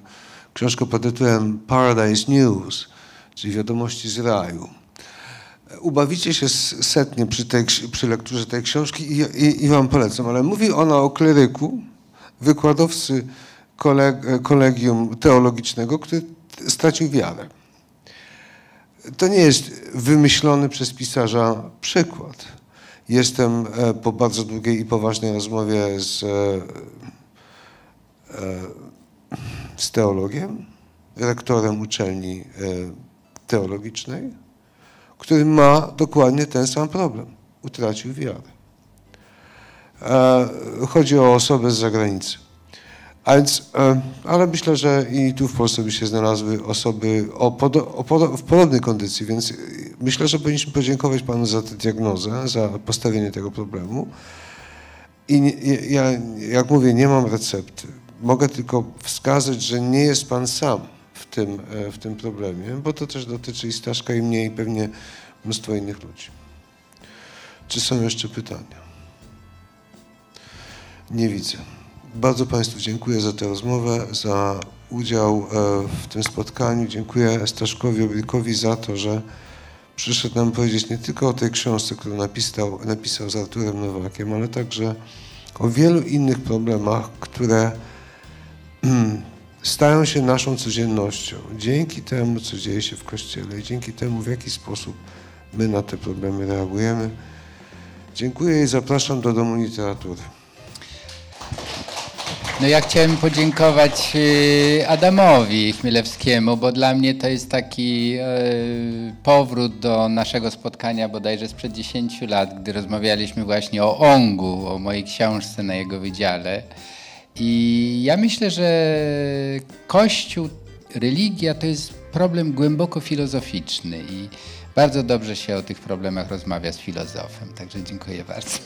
książka pod tytułem Paradise News, czyli Wiadomości z raju. Ubawicie się setnie przy, tej, przy lekturze tej książki i, i, i wam polecam, ale mówi ona o kleryku, wykładowcy koleg, kolegium teologicznego, który stracił wiarę. To nie jest wymyślony przez pisarza przykład. Jestem e, po bardzo długiej i poważnej rozmowie z, e, e, z teologiem, rektorem uczelni e, teologicznej, który ma dokładnie ten sam problem. Utracił wiarę. E, Chodzi o osobę z zagranicy. A więc, e, ale myślę, że i tu w Polsce by się znalazły osoby o o w podobnej kondycji, więc e, myślę, że powinniśmy podziękować Panu za tę diagnozę, za postawienie tego problemu. I ja, jak mówię, nie mam recepty. Mogę tylko wskazać, że nie jest Pan sam w tym, e, w tym problemie, bo to też dotyczy i Staszka, i mnie, i pewnie mnóstwo innych ludzi. Czy są jeszcze pytania? Nie widzę. Bardzo Państwu dziękuję za tę rozmowę, za udział e, w tym spotkaniu. Dziękuję Staszkowi Oblikowi za to, że przyszedł nam powiedzieć nie tylko o tej książce, którą napisał, napisał z Arturem Nowakiem, ale także o wielu innych problemach, które stają się naszą codziennością. Dzięki temu, co dzieje się w Kościele i dzięki temu, w jaki sposób my na te problemy reagujemy. Dziękuję i zapraszam do Domu Literatury. No ja chciałem podziękować y, Adamowi Chmielewskiemu, bo dla mnie to jest taki y, powrót do naszego spotkania bodajże sprzed 10 lat, gdy rozmawialiśmy właśnie o Ongu, o mojej książce na jego wydziale. I ja myślę, że Kościół, religia to jest problem głęboko filozoficzny i bardzo dobrze się o tych problemach rozmawia z filozofem. Także dziękuję bardzo.